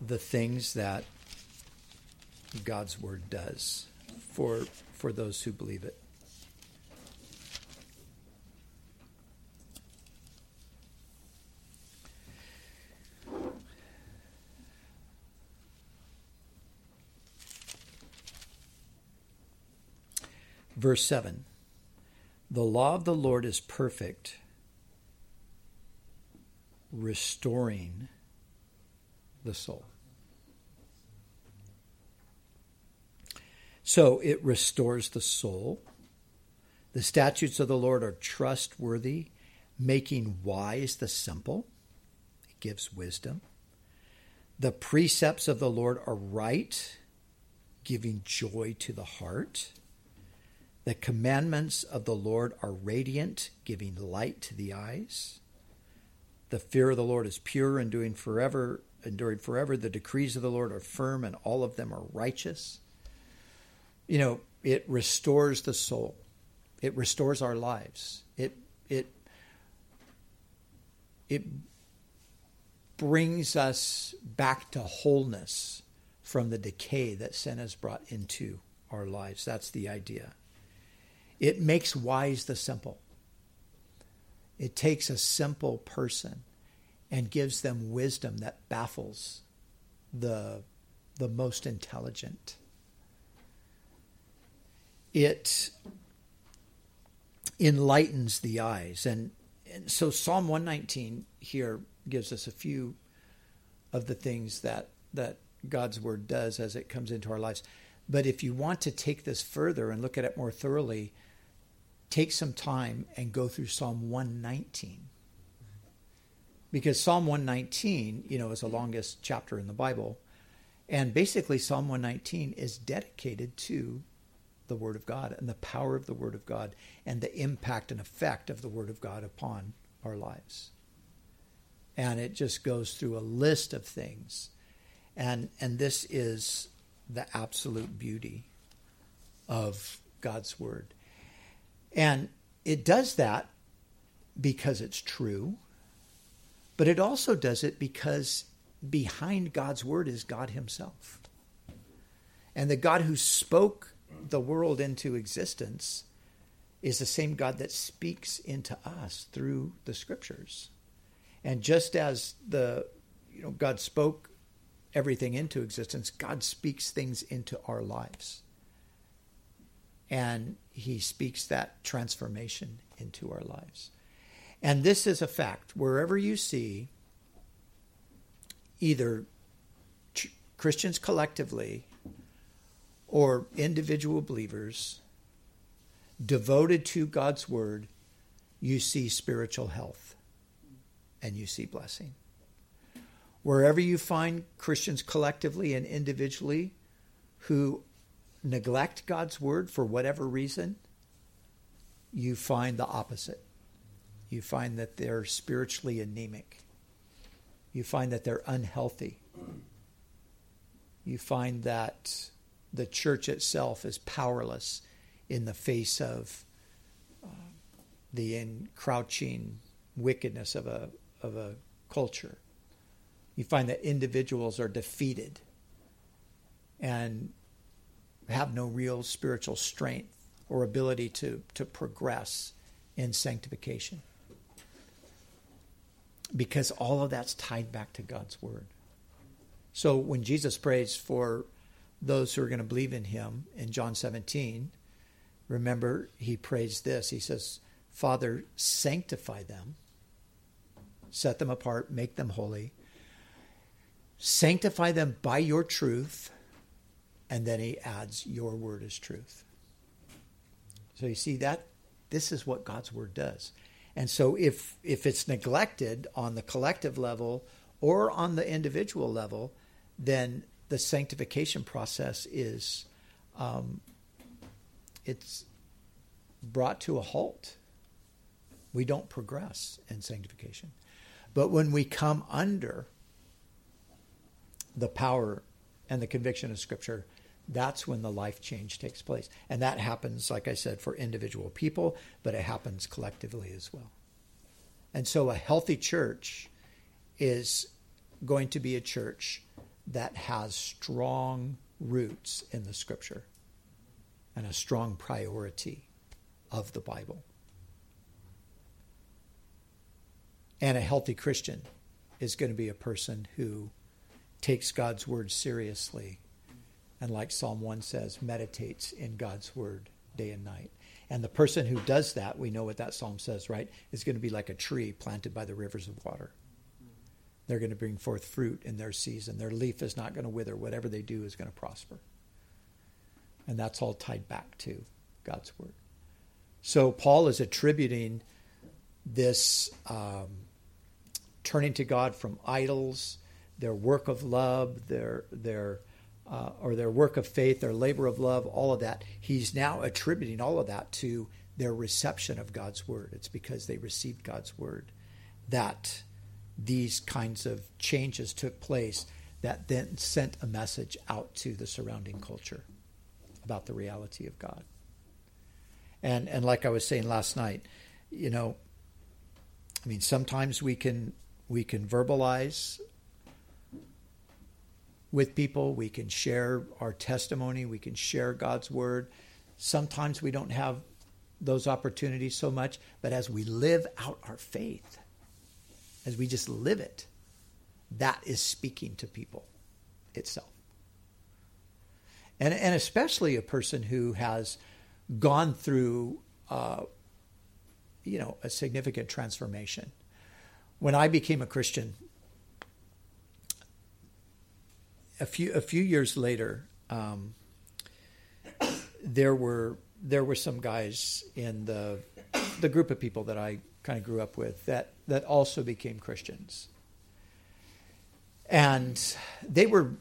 the things that God's word does for for those who believe it. Verse 7 The law of the Lord is perfect, restoring the soul. So it restores the soul. The statutes of the Lord are trustworthy, making wise the simple. It gives wisdom. The precepts of the Lord are right, giving joy to the heart. The commandments of the Lord are radiant, giving light to the eyes. The fear of the Lord is pure, enduring forever, enduring forever. The decrees of the Lord are firm, and all of them are righteous you know, it restores the soul. It restores our lives. It it it brings us back to wholeness from the decay that sin has brought into our lives. That's the idea. It makes wise the simple. It takes a simple person and gives them wisdom that baffles the, the most intelligent it enlightens the eyes. And, and, so Psalm 119 here gives us a few of the things that, that God's word does as it comes into our lives. But if you want to take this further and look at it more thoroughly, take some time and go through Psalm 119. Because Psalm 119, you know, is the longest chapter in the Bible. And basically, Psalm 119 is dedicated to the Word of God and the power of the Word of God and the impact and effect of the Word of God upon our lives. And it just goes through a list of things. And, and this is the absolute beauty of God's Word. And it does that because it's true, but it also does it because behind God's Word is God Himself. And the God who spoke the world into existence is the same God that speaks into us through the scriptures. And just as the you know God spoke everything into existence, God speaks things into our lives. and he speaks that transformation into our lives. And this is a fact. Wherever you see either ch- Christians collectively or individual believers devoted to God's word, you see spiritual health and you see blessing. Wherever you find Christians collectively and individually who neglect God's word for whatever reason, you find the opposite. You find that they're spiritually anemic. You find that they're unhealthy. You find that the church itself is powerless in the face of uh, the encroaching wickedness of a, of a culture. You find that individuals are defeated and have no real spiritual strength or ability to, to progress in sanctification. Because all of that's tied back to God's Word. So when Jesus prays for those who are going to believe in Him in John 17, remember he prays this. He says, Father, sanctify them, set them apart, make them holy, sanctify them by your truth. And then he adds, Your word is truth. So you see that this is what God's word does. And so if if it's neglected on the collective level or on the individual level, then the sanctification process is um, it's brought to a halt. We don't progress in sanctification. But when we come under the power and the conviction of Scripture, that's when the life change takes place. And that happens, like I said, for individual people, but it happens collectively as well. And so a healthy church is going to be a church that has strong roots in the scripture and a strong priority of the Bible. And a healthy Christian is going to be a person who takes God's word seriously and, like Psalm 1 says, meditates in God's word day and night. And the person who does that, we know what that psalm says, right, is going to be like a tree planted by the rivers of water. They're going to bring forth fruit in their season. Their leaf is not going to wither. Whatever they do is going to prosper. And that's all tied back to God's word. So Paul is attributing this um, turning to God from idols, their work of love, their their uh, or their work of faith, their labor of love, all of that. He's now attributing all of that to their reception of God's word. It's because they received God's word that these kinds of changes took place that then sent a message out to the surrounding culture about the reality of God. And and like I was saying last night, you know, I mean sometimes we can we can verbalize with people. We can share our testimony. We can share God's word. Sometimes we don't have those opportunities so much, but as we live out our faith, as we just live it, that is speaking to people itself. And, and especially a person who has gone through, uh, you know, a significant transformation. When I became a Christian, a few a few years later, um, there were there were some guys in the the group of people that I kind of grew up with that that also became Christians, and they were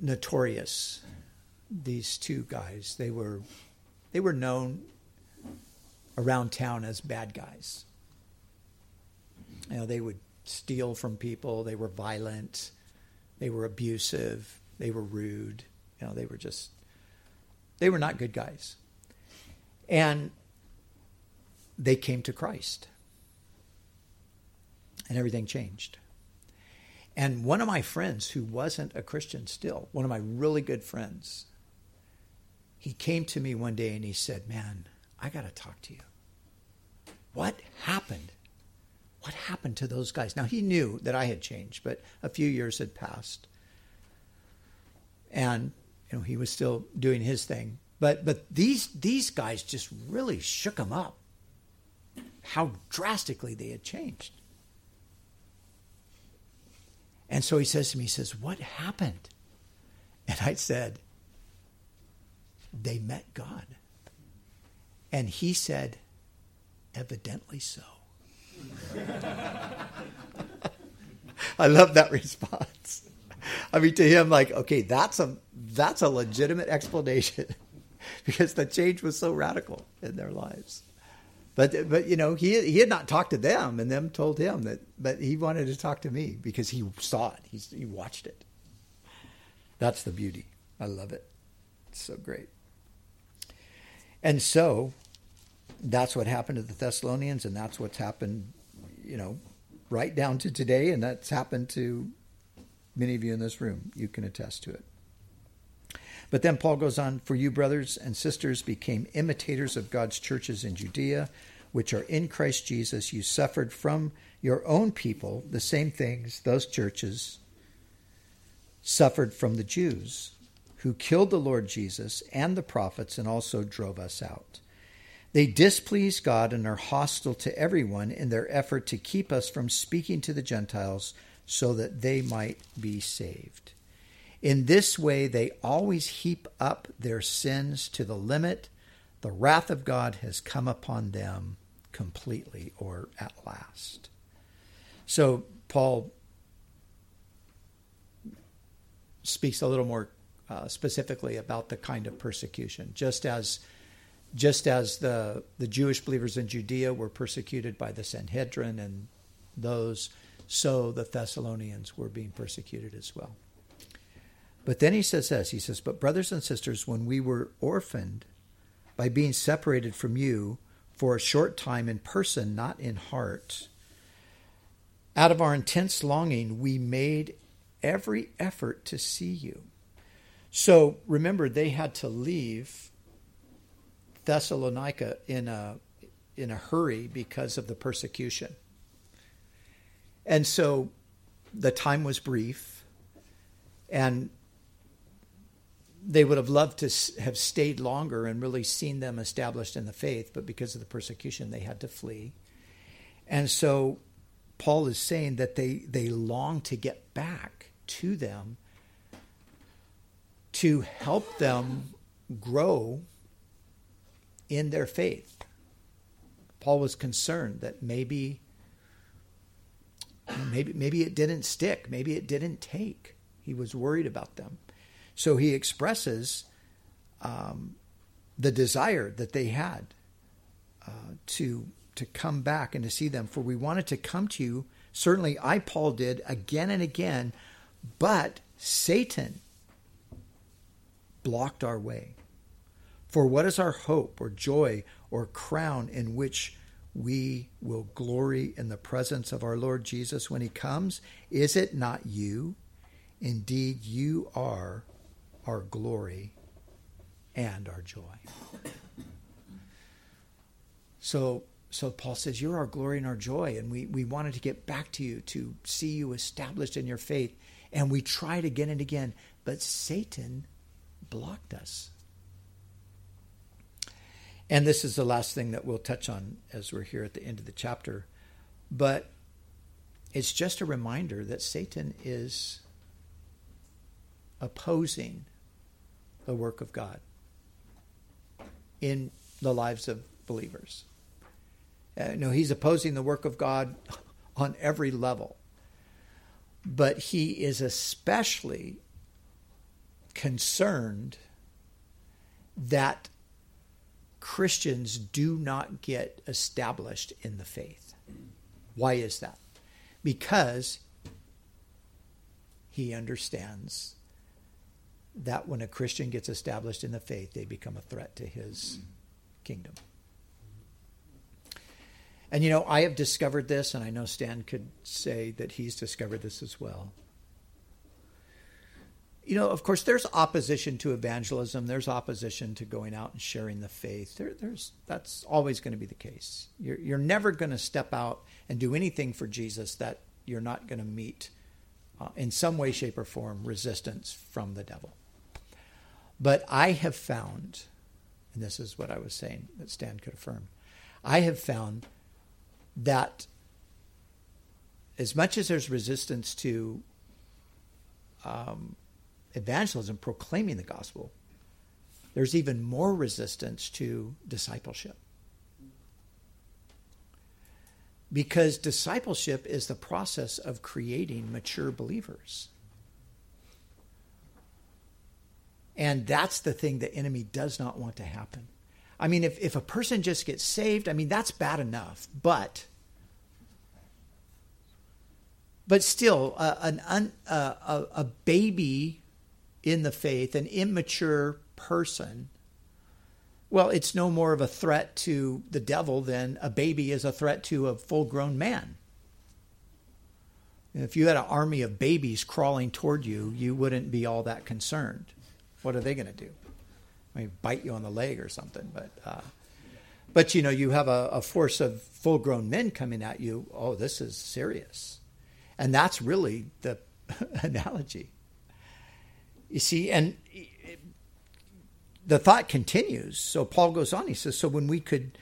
notorious. These two guys, they were they were known around town as bad guys. You know, they would steal from people. They were violent. They were abusive. They were rude. You know, they were just, they were not good guys. And they came to Christ. And everything changed. And one of my friends who wasn't a Christian still, one of my really good friends, he came to me one day and he said, Man, I got to talk to you. What happened? what happened to those guys? Now, he knew that I had changed, but a few years had passed. And, you know, he was still doing his thing. But but these these guys just really shook him up. How drastically they had changed. And so he says to me, he says, What happened? And I said, They met God. And he said, Evidently so. [laughs] I love that response. I mean, to him, like, okay, that's a that's a legitimate explanation [laughs] because the change was so radical in their lives. But but you know, he he had not talked to them, and them told him that. But he wanted to talk to me because he saw it. He he watched it. That's the beauty. I love it. It's so great. And so, that's what happened to the Thessalonians, and that's what's happened, you know, right down to today, and that's happened to many of you in this room. You can attest to it. But then Paul goes on, For you, brothers and sisters, became imitators of God's churches in Judea, which are in Christ Jesus. You suffered from your own people the same things those churches suffered from the Jews, who killed the Lord Jesus and the prophets and also drove us out. They displease God and are hostile to everyone in their effort to keep us from speaking to the Gentiles so that they might be saved. In this way, they always heap up their sins to the limit. The wrath of God has come upon them completely or at last. So, Paul speaks a little more uh, specifically about the kind of persecution, just as just as the the Jewish believers in Judea were persecuted by the Sanhedrin and those, so the Thessalonians were being persecuted as well. But then he says this he says, But brothers and sisters, when we were orphaned by being separated from you for a short time in person, not in heart, out of our intense longing, we made every effort to see you. So remember, they had to leave Thessalonica in a in a hurry because of the persecution. And so the time was brief and they would have loved to have stayed longer and really seen them established in the faith, but because of the persecution, they had to flee. And so Paul is saying that they, they long to get back to them to help them grow in their faith. Paul was concerned that maybe maybe maybe it didn't stick, maybe it didn't take. He was worried about them. So he expresses um, the desire that they had uh, to to come back and to see them. For we wanted to come to you. Certainly, I Paul did again and again, but Satan blocked our way. For what is our hope or joy or crown in which we will glory in the presence of our Lord Jesus when he comes? Is it not you? Indeed, you are our glory and our joy. So, so Paul says, You're our glory and our joy. And we, we wanted to get back to you to see you established in your faith. And we tried again and again, but Satan blocked us. And this is the last thing that we'll touch on as we're here at the end of the chapter. But it's just a reminder that Satan is opposing the work of God in the lives of believers. Uh, no, he's opposing the work of God [laughs] on every level. But he is especially concerned that Christians do not get established in the faith. Why is that? Because he understands that when a Christian gets established in the faith, they become a threat to his kingdom. And you know, I have discovered this, and I know Stan could say that he's discovered this as well. You know, of course, there's opposition to evangelism. There's opposition to going out and sharing the faith. There, there's that's always going to be the case. You're, you're never going to step out and do anything for Jesus that you're not going to meet, uh, in some way, shape, or form, resistance from the devil. But I have found and this is what I was saying that Stan could affirm, I have found that as much as there's resistance to um, evangelism, proclaiming the gospel, there's even more resistance to discipleship. Because discipleship is the process of creating mature believers. And that's the thing the enemy does not want to happen. I mean, if, if a person just gets saved, I mean, that's bad enough. But but still, uh, an un, uh, a, a baby in the faith, an immature person, well, it's no more of a threat to the devil than a baby is a threat to a full grown man. If you had an army of babies crawling toward you, you wouldn't be all that concerned. What are they going to do? I mean, bite you on the leg or something. But, uh, but you know, you have a, a force of full grown men coming at you. Oh, this is serious. And that's really the [laughs] analogy. You see, and the thought continues. So Paul goes on. He says, So when we could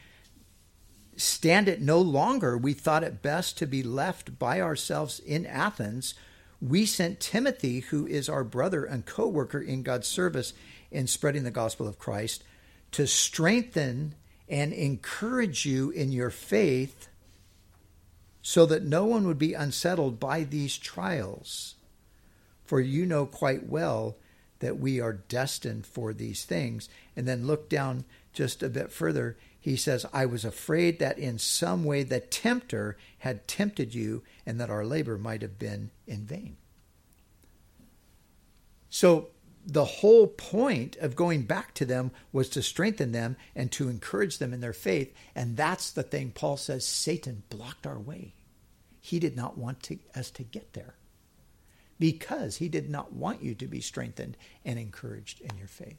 stand it no longer, we thought it best to be left by ourselves in Athens. We sent Timothy, who is our brother and co worker in God's service in spreading the gospel of Christ, to strengthen and encourage you in your faith so that no one would be unsettled by these trials. For you know quite well that we are destined for these things. And then look down just a bit further. He says, I was afraid that in some way the tempter had tempted you and that our labor might have been in vain. So the whole point of going back to them was to strengthen them and to encourage them in their faith. And that's the thing Paul says Satan blocked our way. He did not want to, us to get there because he did not want you to be strengthened and encouraged in your faith.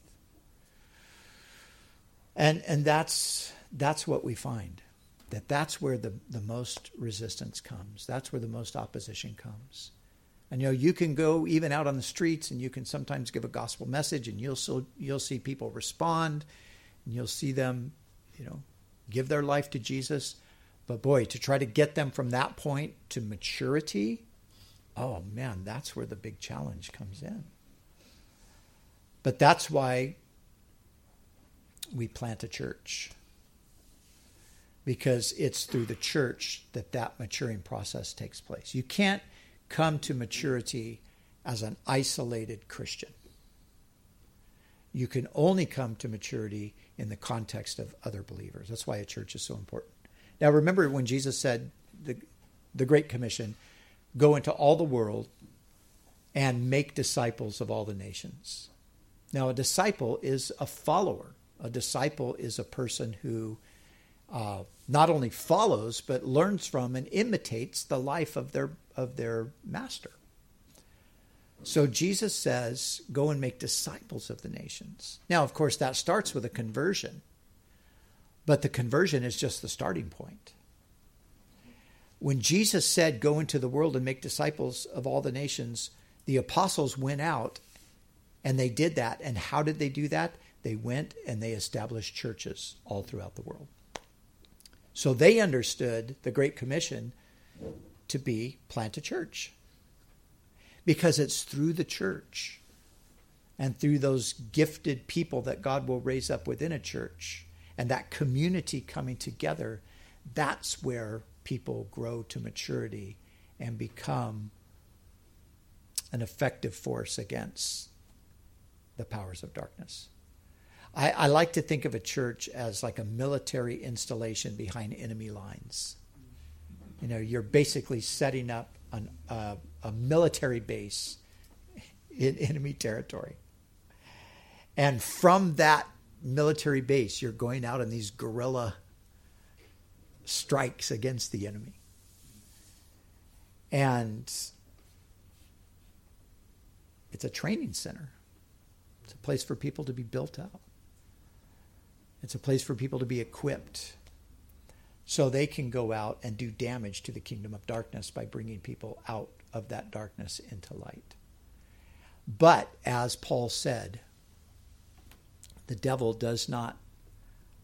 And, and that's, that's what we find that that's where the, the most resistance comes. That's where the most opposition comes. And you know, you can go even out on the streets and you can sometimes give a gospel message and you'll so, you'll see people respond and you'll see them, you know, give their life to Jesus. But boy, to try to get them from that point to maturity, oh man, that's where the big challenge comes in. But that's why we plant a church. Because it's through the church that that maturing process takes place. You can't come to maturity as an isolated Christian. You can only come to maturity in the context of other believers. That's why a church is so important. Now, remember when Jesus said the, the Great Commission go into all the world and make disciples of all the nations. Now, a disciple is a follower. A disciple is a person who uh, not only follows but learns from and imitates the life of their of their master. So Jesus says, "Go and make disciples of the nations." Now, of course, that starts with a conversion, but the conversion is just the starting point. When Jesus said, Go into the world and make disciples of all the nations, the apostles went out and they did that. And how did they do that? They went and they established churches all throughout the world. So they understood the Great Commission to be plant a church. Because it's through the church and through those gifted people that God will raise up within a church and that community coming together, that's where people grow to maturity and become an effective force against the powers of darkness. I, I, like to think of a church as like a military installation behind enemy lines. You know, you're basically setting up an, uh, a military base in [laughs] enemy territory. And from that military base, you're going out on these guerrilla strikes against the enemy. And it's a training center. It's a place for people to be built up. It's a place for people to be equipped so they can go out and do damage to the kingdom of darkness by bringing people out of that darkness into light. But as Paul said, the devil does not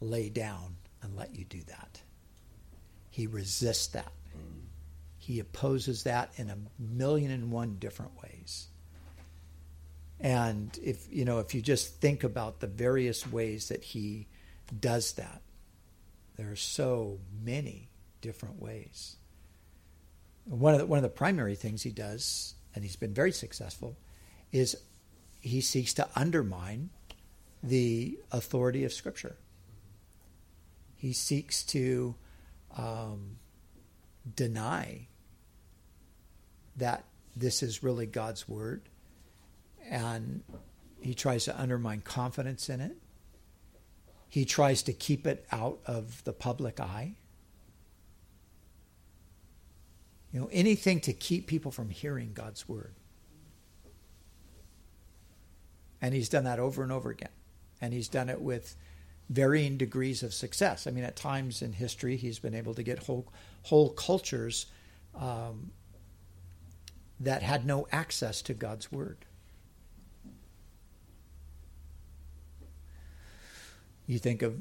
lay down and let you do that. He resists that. He opposes that in a million and one different ways. And if you know, if you just think about the various ways that he does that, there are so many different ways. One of the, one of the primary things he does, and he's been very successful, is he seeks to undermine the authority of Scripture. He seeks to um, deny that this is really God's word, and he tries to undermine confidence in it. He tries to keep it out of the public eye. You know, anything to keep people from hearing God's word. And he's done that over and over again. And he's done it with varying degrees of success. I mean, at times in history, he's been able to get whole, whole cultures um, that had no access to God's word. You think of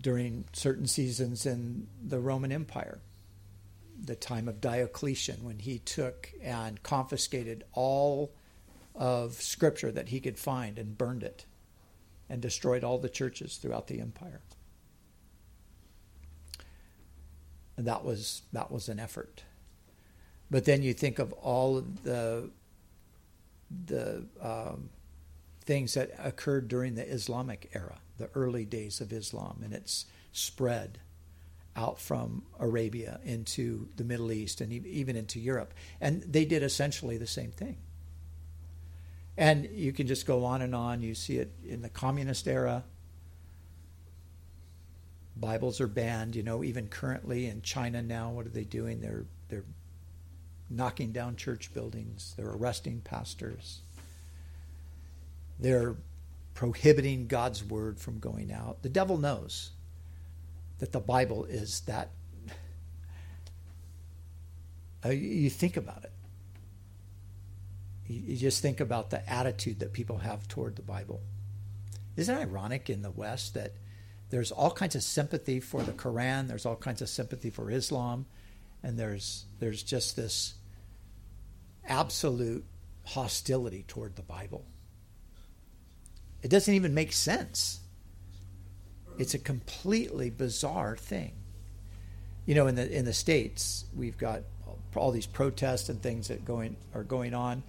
during certain seasons in the Roman Empire, the time of Diocletian, when he took and confiscated all of Scripture that he could find and burned it and destroyed all the churches throughout the empire. And that was that was an effort. But then you think of all of the the um, things that occurred during the Islamic era, the early days of Islam, and its spread out from Arabia into the Middle East and even into Europe. And they did essentially the same thing. And you can just go on and on. You see it in the communist era. Bibles are banned. You know, even currently in China now, what are they doing? They're they're knocking down church buildings. They're arresting pastors. They're prohibiting God's word from going out. The devil knows that the Bible is that. [laughs] Uh, you think about it you just think about the attitude that people have toward the Bible. Isn't it ironic in the West that there's all kinds of sympathy for the Quran, there's all kinds of sympathy for Islam, and there's there's just this absolute hostility toward the Bible. It doesn't even make sense. It's a completely bizarre thing. You know, in the in the states, we've got all these protests and things that going are going on,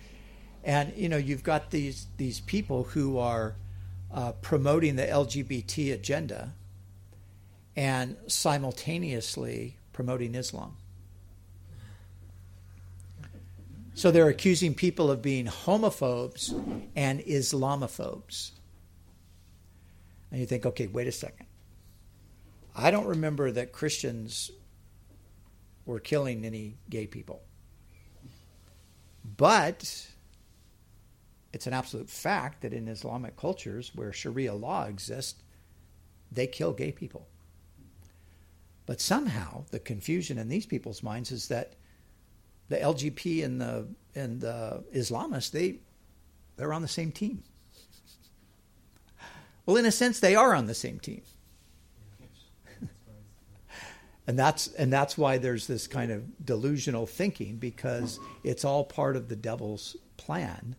and you know you've got these these people who are uh, promoting the LGBT agenda and simultaneously promoting Islam. So they're accusing people of being homophobes and Islamophobes. And you think, okay, wait a second. I don't remember that Christians were killing any gay people. But it's an absolute fact that in Islamic cultures where Sharia law exists, they kill gay people. But somehow the confusion in these people's minds is that the LGP and the and the Islamists they they're on the same team. Well, in a sense, they are on the same team. [laughs] and that's and that's why there's this kind of delusional thinking because it's all part of the devil's plan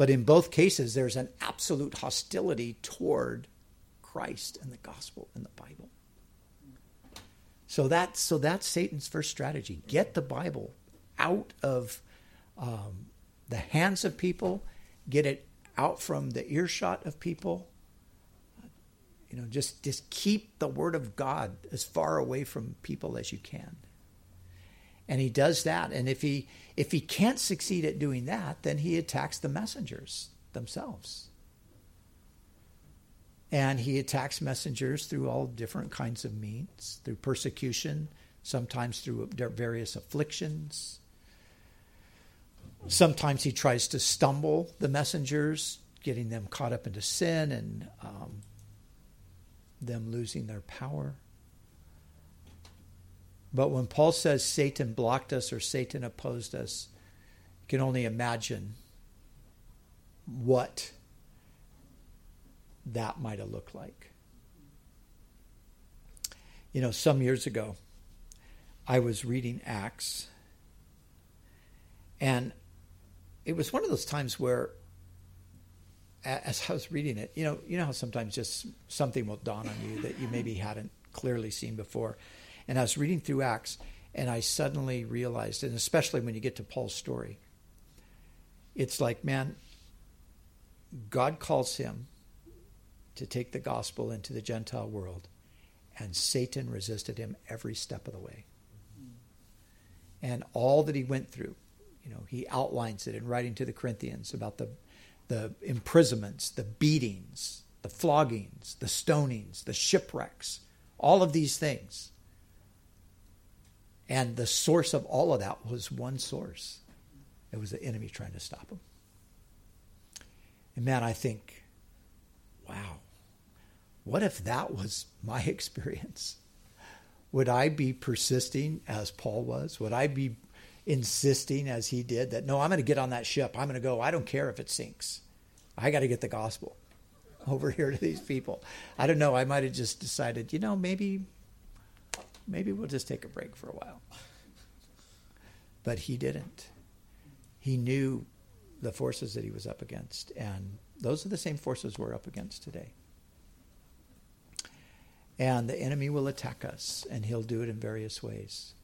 but in both cases, there's an absolute hostility toward Christ and the gospel and the Bible. So that's so that's Satan's first strategy: get the Bible out of um, the hands of people, get it out from the earshot of people. You know, just just keep the Word of God as far away from people as you can. And he does that. And if he if he can't succeed at doing that then he attacks the messengers themselves. And he attacks messengers through all different kinds of means through persecution sometimes through various afflictions. Sometimes he tries to stumble the messengers getting them caught up into sin and um, them losing their power but when Paul says Satan blocked us or Satan opposed us, you can only imagine what that might have looked like. You know, some years ago, I was reading Acts, and it was one of those times where, as I was reading it, you know, you know how sometimes just something will dawn on you that you maybe hadn't clearly seen before, and I was reading through Acts, and I suddenly realized, and especially when you get to Paul's story, it's like, man, God calls him to take the gospel into the Gentile world, and Satan resisted him every step of the way. And all that he went through, you know, he outlines it in writing to the Corinthians about the, the imprisonments, the beatings, the floggings, the stonings, the shipwrecks, all of these things. And the source of all of that was one source. It was the enemy trying to stop him. And man, I think, wow, what if that was my [laughs] experience? Would I be persisting as Paul was? Would I be insisting as he did that, no, I'm going to get on that ship. I'm going to go. I don't care if it sinks. I got to get the gospel [laughs] over here to these people. I don't know. I might have just decided, you know, maybe, maybe we'll just take a break for a while. But he didn't. He knew the forces that he was up against, and those are the same forces we're up against today. And the enemy will attack us, and he'll do it in various ways.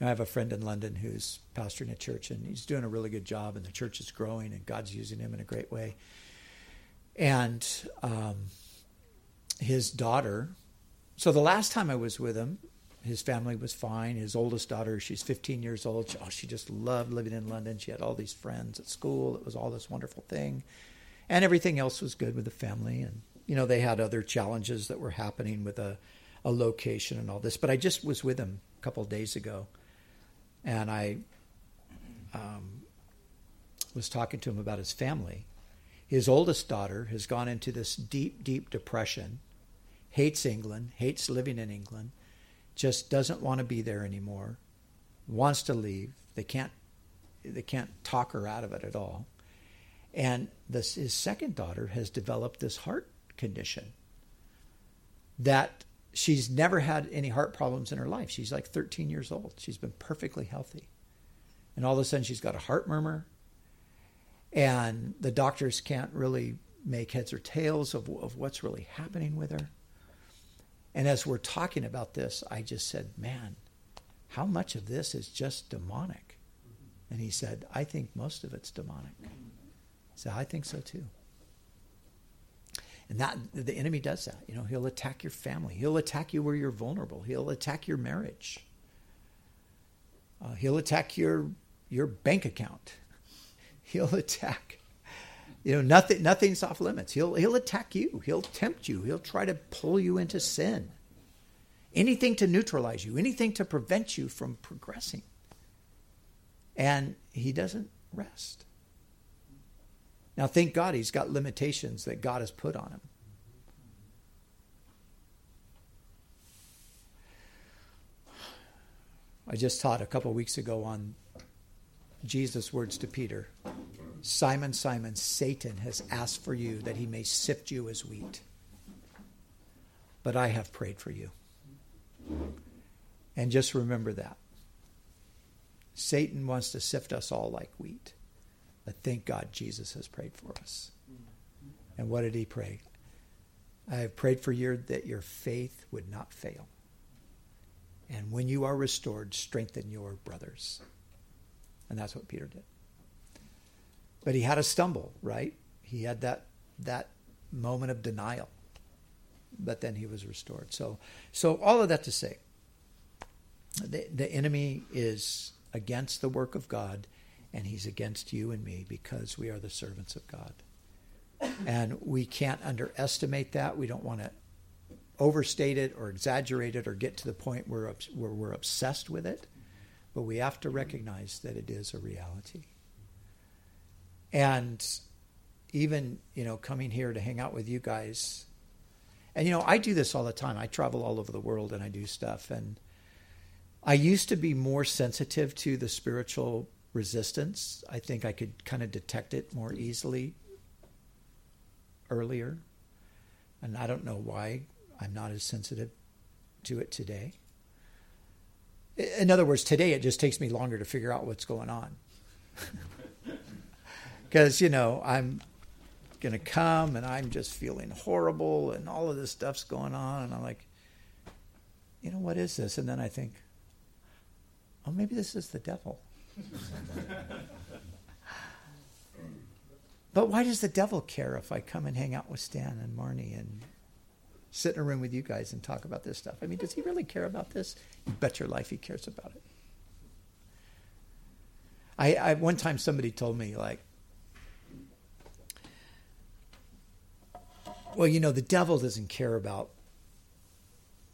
I have a friend in London who's pastoring a church, and he's doing a really good job, and the church is growing, and God's using him in a great way. And um, his daughter, so the last time I was with him, his family was fine. His oldest daughter, she's 15 years old. She, oh, she just loved living in London. She had all these friends at school. It was all this wonderful thing. And everything else was good with the family. And, you know, they had other challenges that were happening with a, a location and all this. But I just was with him a couple days ago. And I um, was talking to him about his family. His oldest daughter has gone into this deep, deep depression, hates England, hates living in England just doesn't want to be there anymore, wants to leave. They can't they can't talk her out of it at all. And this, his second daughter has developed this heart condition that she's never had any heart problems in her life. She's like 13 years old. She's been perfectly healthy. And all of a sudden she's got a heart murmur. And the doctors can't really make heads or tails of, of what's really happening with her. And as we're talking about this, I just said, man, how much of this is just demonic? And he said, I think most of it's demonic. So I think so too. And that the enemy does that. You know, he'll attack your family. He'll attack you where you're vulnerable. He'll attack your marriage. Uh, he'll attack your your bank account. [laughs] He'll attack you know, nothing nothing's off limits. He'll he'll attack you. He'll tempt you. He'll try to pull you into sin. Anything to neutralize you, anything to prevent you from progressing. And he doesn't rest. Now thank God he's got limitations that God has put on him. I just taught a couple weeks ago on Jesus' words to Peter Simon, Simon, Satan has asked for you that he may sift you as wheat. But I have prayed for you. And just remember that. Satan wants to sift us all like wheat. But thank God Jesus has prayed for us. And what did he pray? I have prayed for you that your faith would not fail. And when you are restored, strengthen your brothers. And that's what Peter did. But he had a stumble, right? He had that that moment of denial. But then he was restored. So so all of that to say the, the enemy is against the work of God and he's against you and me because we are the servants of God. And we can't underestimate that. We don't want to overstate it or exaggerate it or get to the point where, where we're obsessed with it. But we have to recognize that it is a reality. And even, you know, coming here to hang out with you guys. And, you know, I do this all the time. I travel all over the world and I do stuff. And I used to be more sensitive to the spiritual resistance. I think I could kind of detect it more easily earlier. And I don't know why I'm not as sensitive to it today. In other words, today it just takes me longer to figure out what's going on. [laughs] Because, you know, I'm going to come and I'm just feeling horrible and all of this stuff's going on. And I'm like, you know, what is this? And then I think, oh, maybe this is the devil. [laughs] but why does the devil care if I come and hang out with Stan and Marnie and sit in a room with you guys and talk about this stuff? I mean, does he really care about this? You bet your life he cares about it. I, I one time somebody told me like, well, you know, the devil doesn't care about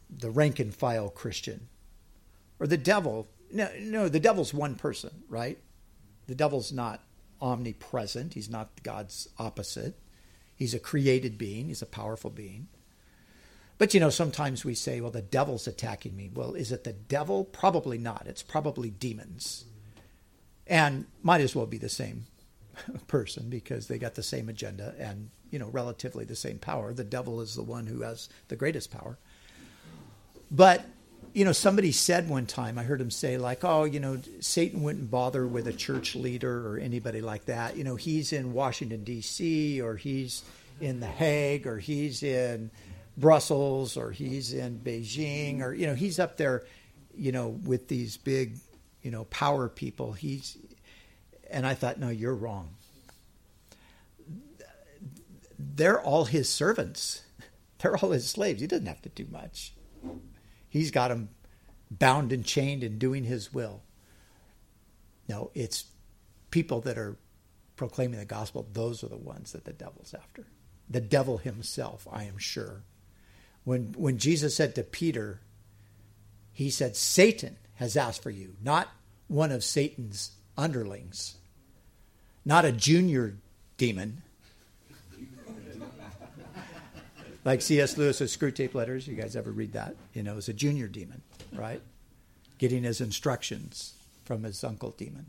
the rank and file Christian, or the devil. No, no, the devil's one person, right? The devil's not omnipresent. He's not God's opposite. He's a created being. He's a powerful being. But you know, sometimes we say, well, the devil's attacking me. Well, is it the devil? Probably not. It's probably demons. And might as well be the same [laughs] person because they got the same agenda and, you know, relatively the same power. The devil is the one who has the greatest power. But, you know, somebody said one time, I heard him say, like, oh, you know, Satan wouldn't bother with a church leader or anybody like that. You know, he's in Washington, D.C., or he's in The Hague, or he's in Brussels, or he's in Beijing, or, you know, he's up there, you know, with these big, you know, power people. He's, and I thought, no, you're wrong. They're all his servants. [laughs] They're all his slaves. He doesn't have to do much. He's got them bound and chained and doing his will. No, it's people that are proclaiming the gospel, those are the ones that the devil's after. The devil himself, I am sure. When when Jesus said to Peter, he said, Satan has asked for you, not one of Satan's underlings, not a junior demon, like C.S. Lewis's Screwtape Letters. You guys ever read that? You know, as a junior demon, right? Getting his instructions from his uncle demon.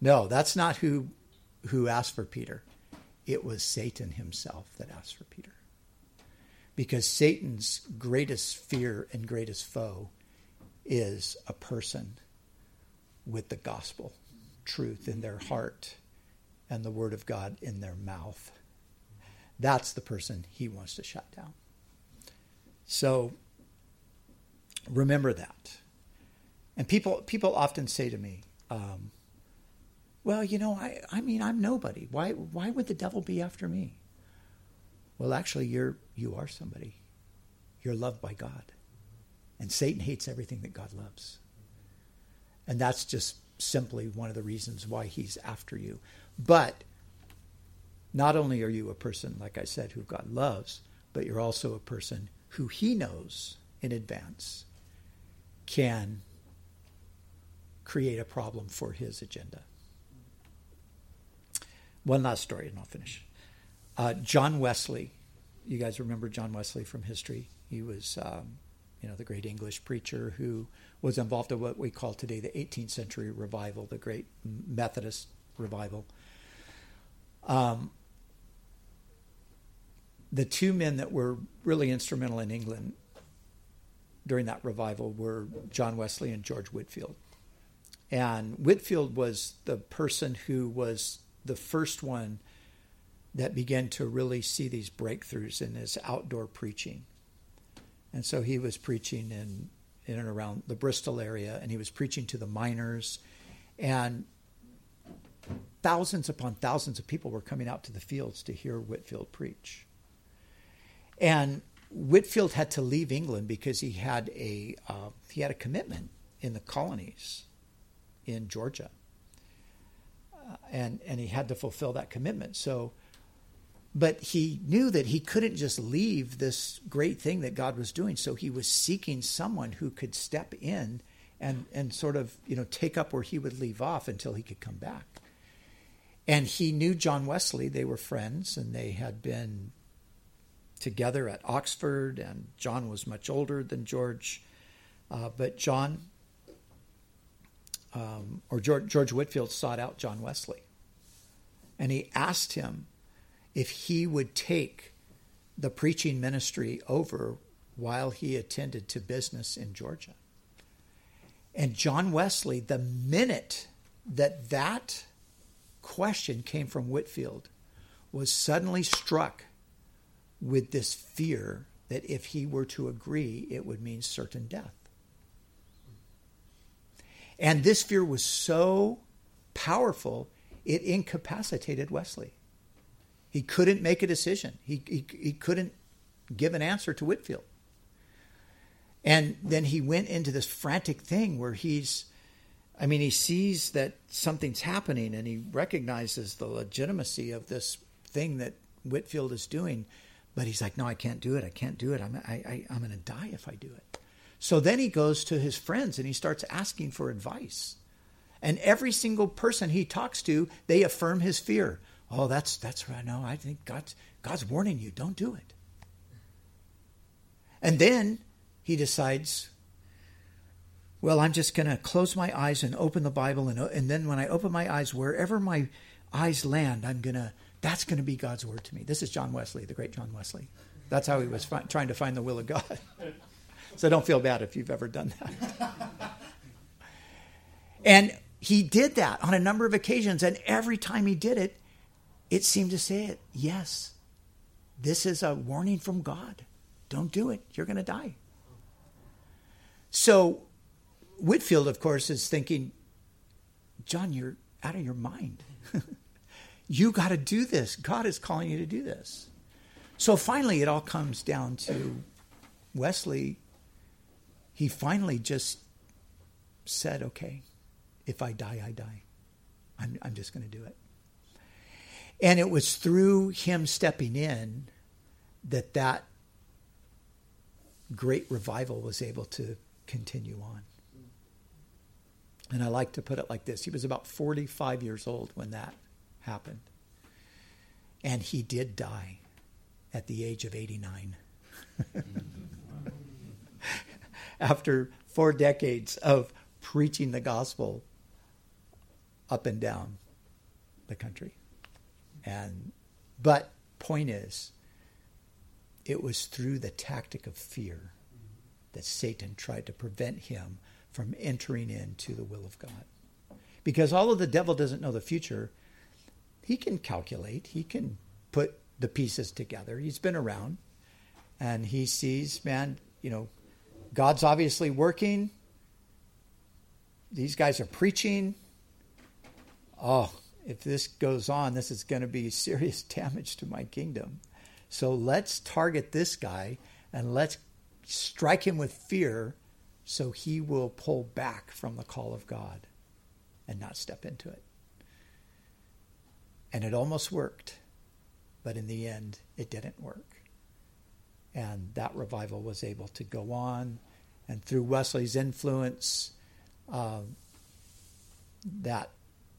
No, that's not who who asked for Peter. It was Satan himself that asked for Peter. Because Satan's greatest fear and greatest foe is a person with the gospel truth in their heart and the word of God in their mouth. That's the person he wants to shut down. So remember that. And people people often say to me, um, "Well, you know, I I mean, I'm nobody. Why why would the devil be after me?" Well, actually, you're you are somebody. You're loved by God, and Satan hates everything that God loves. And that's just simply one of the reasons why he's after you. But not only are you a person, like I said, who God loves, but you're also a person who He knows in advance can create a problem for His agenda. One last story, and I'll finish. Uh, John Wesley, you guys remember John Wesley from history? He was, um, you know, the great English preacher who was involved in what we call today the 18th century revival, the great Methodist revival. Um, the two men that were really instrumental in England during that revival were John Wesley and George Whitefield. And Whitefield was the person who was the first one that began to really see these breakthroughs in his outdoor preaching. And so he was preaching in, in and around the Bristol area, and he was preaching to the miners. And thousands upon thousands of people were coming out to the fields to hear Whitefield preach. And Whitefield had to leave England because he had a uh, he had a commitment in the colonies in Georgia, uh, and and he had to fulfill that commitment. So, but he knew that he couldn't just leave this great thing that God was doing. So he was seeking someone who could step in and and sort of you know take up where he would leave off until he could come back. And he knew John Wesley; they were friends, and they had been together at Oxford, and John was much older than George. Uh, but John, um, or George, George Whitefield, sought out John Wesley. And he asked him if he would take the preaching ministry over while he attended to business in Georgia. And John Wesley, the minute that that question came from Whitefield, was suddenly struck with this fear that if he were to agree, it would mean certain death. And this fear was so powerful, it incapacitated Wesley. He couldn't make a decision, he, he, he couldn't give an answer to Whitefield. And then he went into this frantic thing where he's, I mean, he sees that something's happening and he recognizes the legitimacy of this thing that Whitefield is doing. But he's like, no, I can't do it. I can't do it. I'm, I, I, I'm going to die if I do it. So then he goes to his friends and he starts asking for advice. And every single person he talks to, they affirm his fear. Oh, that's that's right. No, I think God's God's warning you. Don't do it. And then he decides, well, I'm just going to close my eyes and open the Bible, and and then when I open my eyes, wherever my eyes land, I'm gonna that's going to be God's word to me. This is John Wesley, the great John Wesley. That's how he was fi- trying to find the will of God. [laughs] so don't feel bad if you've ever done that. [laughs] and he did that on a number of occasions, and every time he did it, it seemed to say it. Yes, this is a warning from God. Don't do it. You're going to die. So Whitefield, of course, is thinking, John, you're out of your mind. [laughs] you got to do this. God is calling you to do this. So finally, it all comes down to Wesley. He finally just said, okay, if I die, I die. I'm, I'm just going to do it. And it was through him stepping in that that great revival was able to continue on. And I like to put it like this he was about 45 years old when that happened. And he did die at the age of 89. [laughs] After four decades of preaching the gospel up and down the country. And but point is it was through the tactic of fear that Satan tried to prevent him from entering into the will of God. Because although the devil doesn't know the future, he can calculate, he can put the pieces together. He's been around and he sees, man, you know, God's obviously working. These guys are preaching. Oh, if this goes on, this is going to be [laughs] serious damage to my kingdom. So let's target this guy and let's strike him with fear so he will pull back from the call of God and not step into it. And it almost worked, but in the end, it didn't work. And that revival was able to go on. And through Wesley's influence, uh, that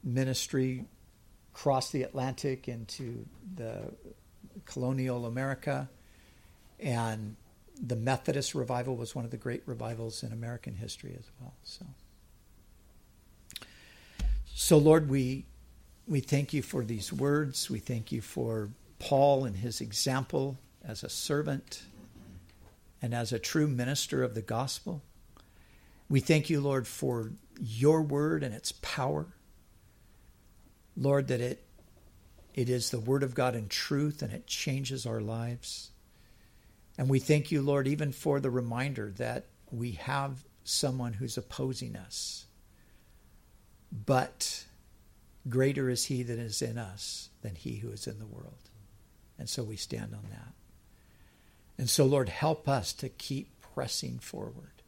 ministry crossed the Atlantic into the colonial America. And the Methodist revival was one of the great revivals in American history as well. So, so Lord, we we thank you for these words. We thank you for Paul and his example as a servant and as a true minister of the gospel. We thank you, Lord, for your word and its power. Lord, that it it is the word of God in truth and it changes our lives. And we thank you, Lord, even for the reminder that we have someone who's opposing us. But greater is he that is in us than he who is in the world. And so we stand on that. And so, Lord, help us to keep pressing forward.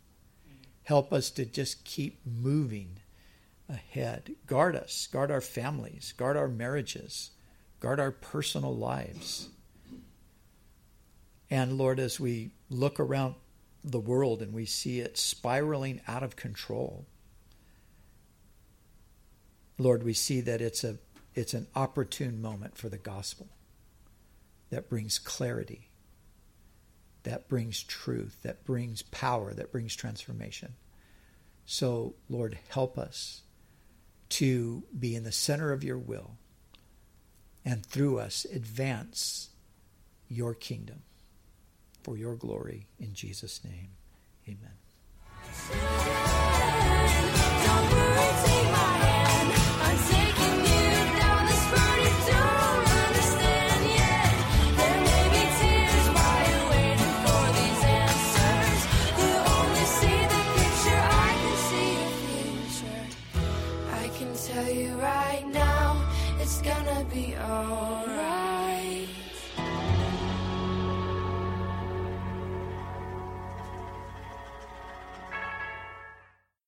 Help us to just keep moving ahead. Guard us, guard our families, guard our marriages, guard our personal lives. And Lord, as we look around the world and we see it spiraling out of control, Lord, we see that it's a it's an opportune moment for the gospel that brings clarity, that brings truth, that brings power, that brings transformation. So, Lord, help us to be in the center of your will and through us advance your kingdom. for your glory. In Jesus' name, amen.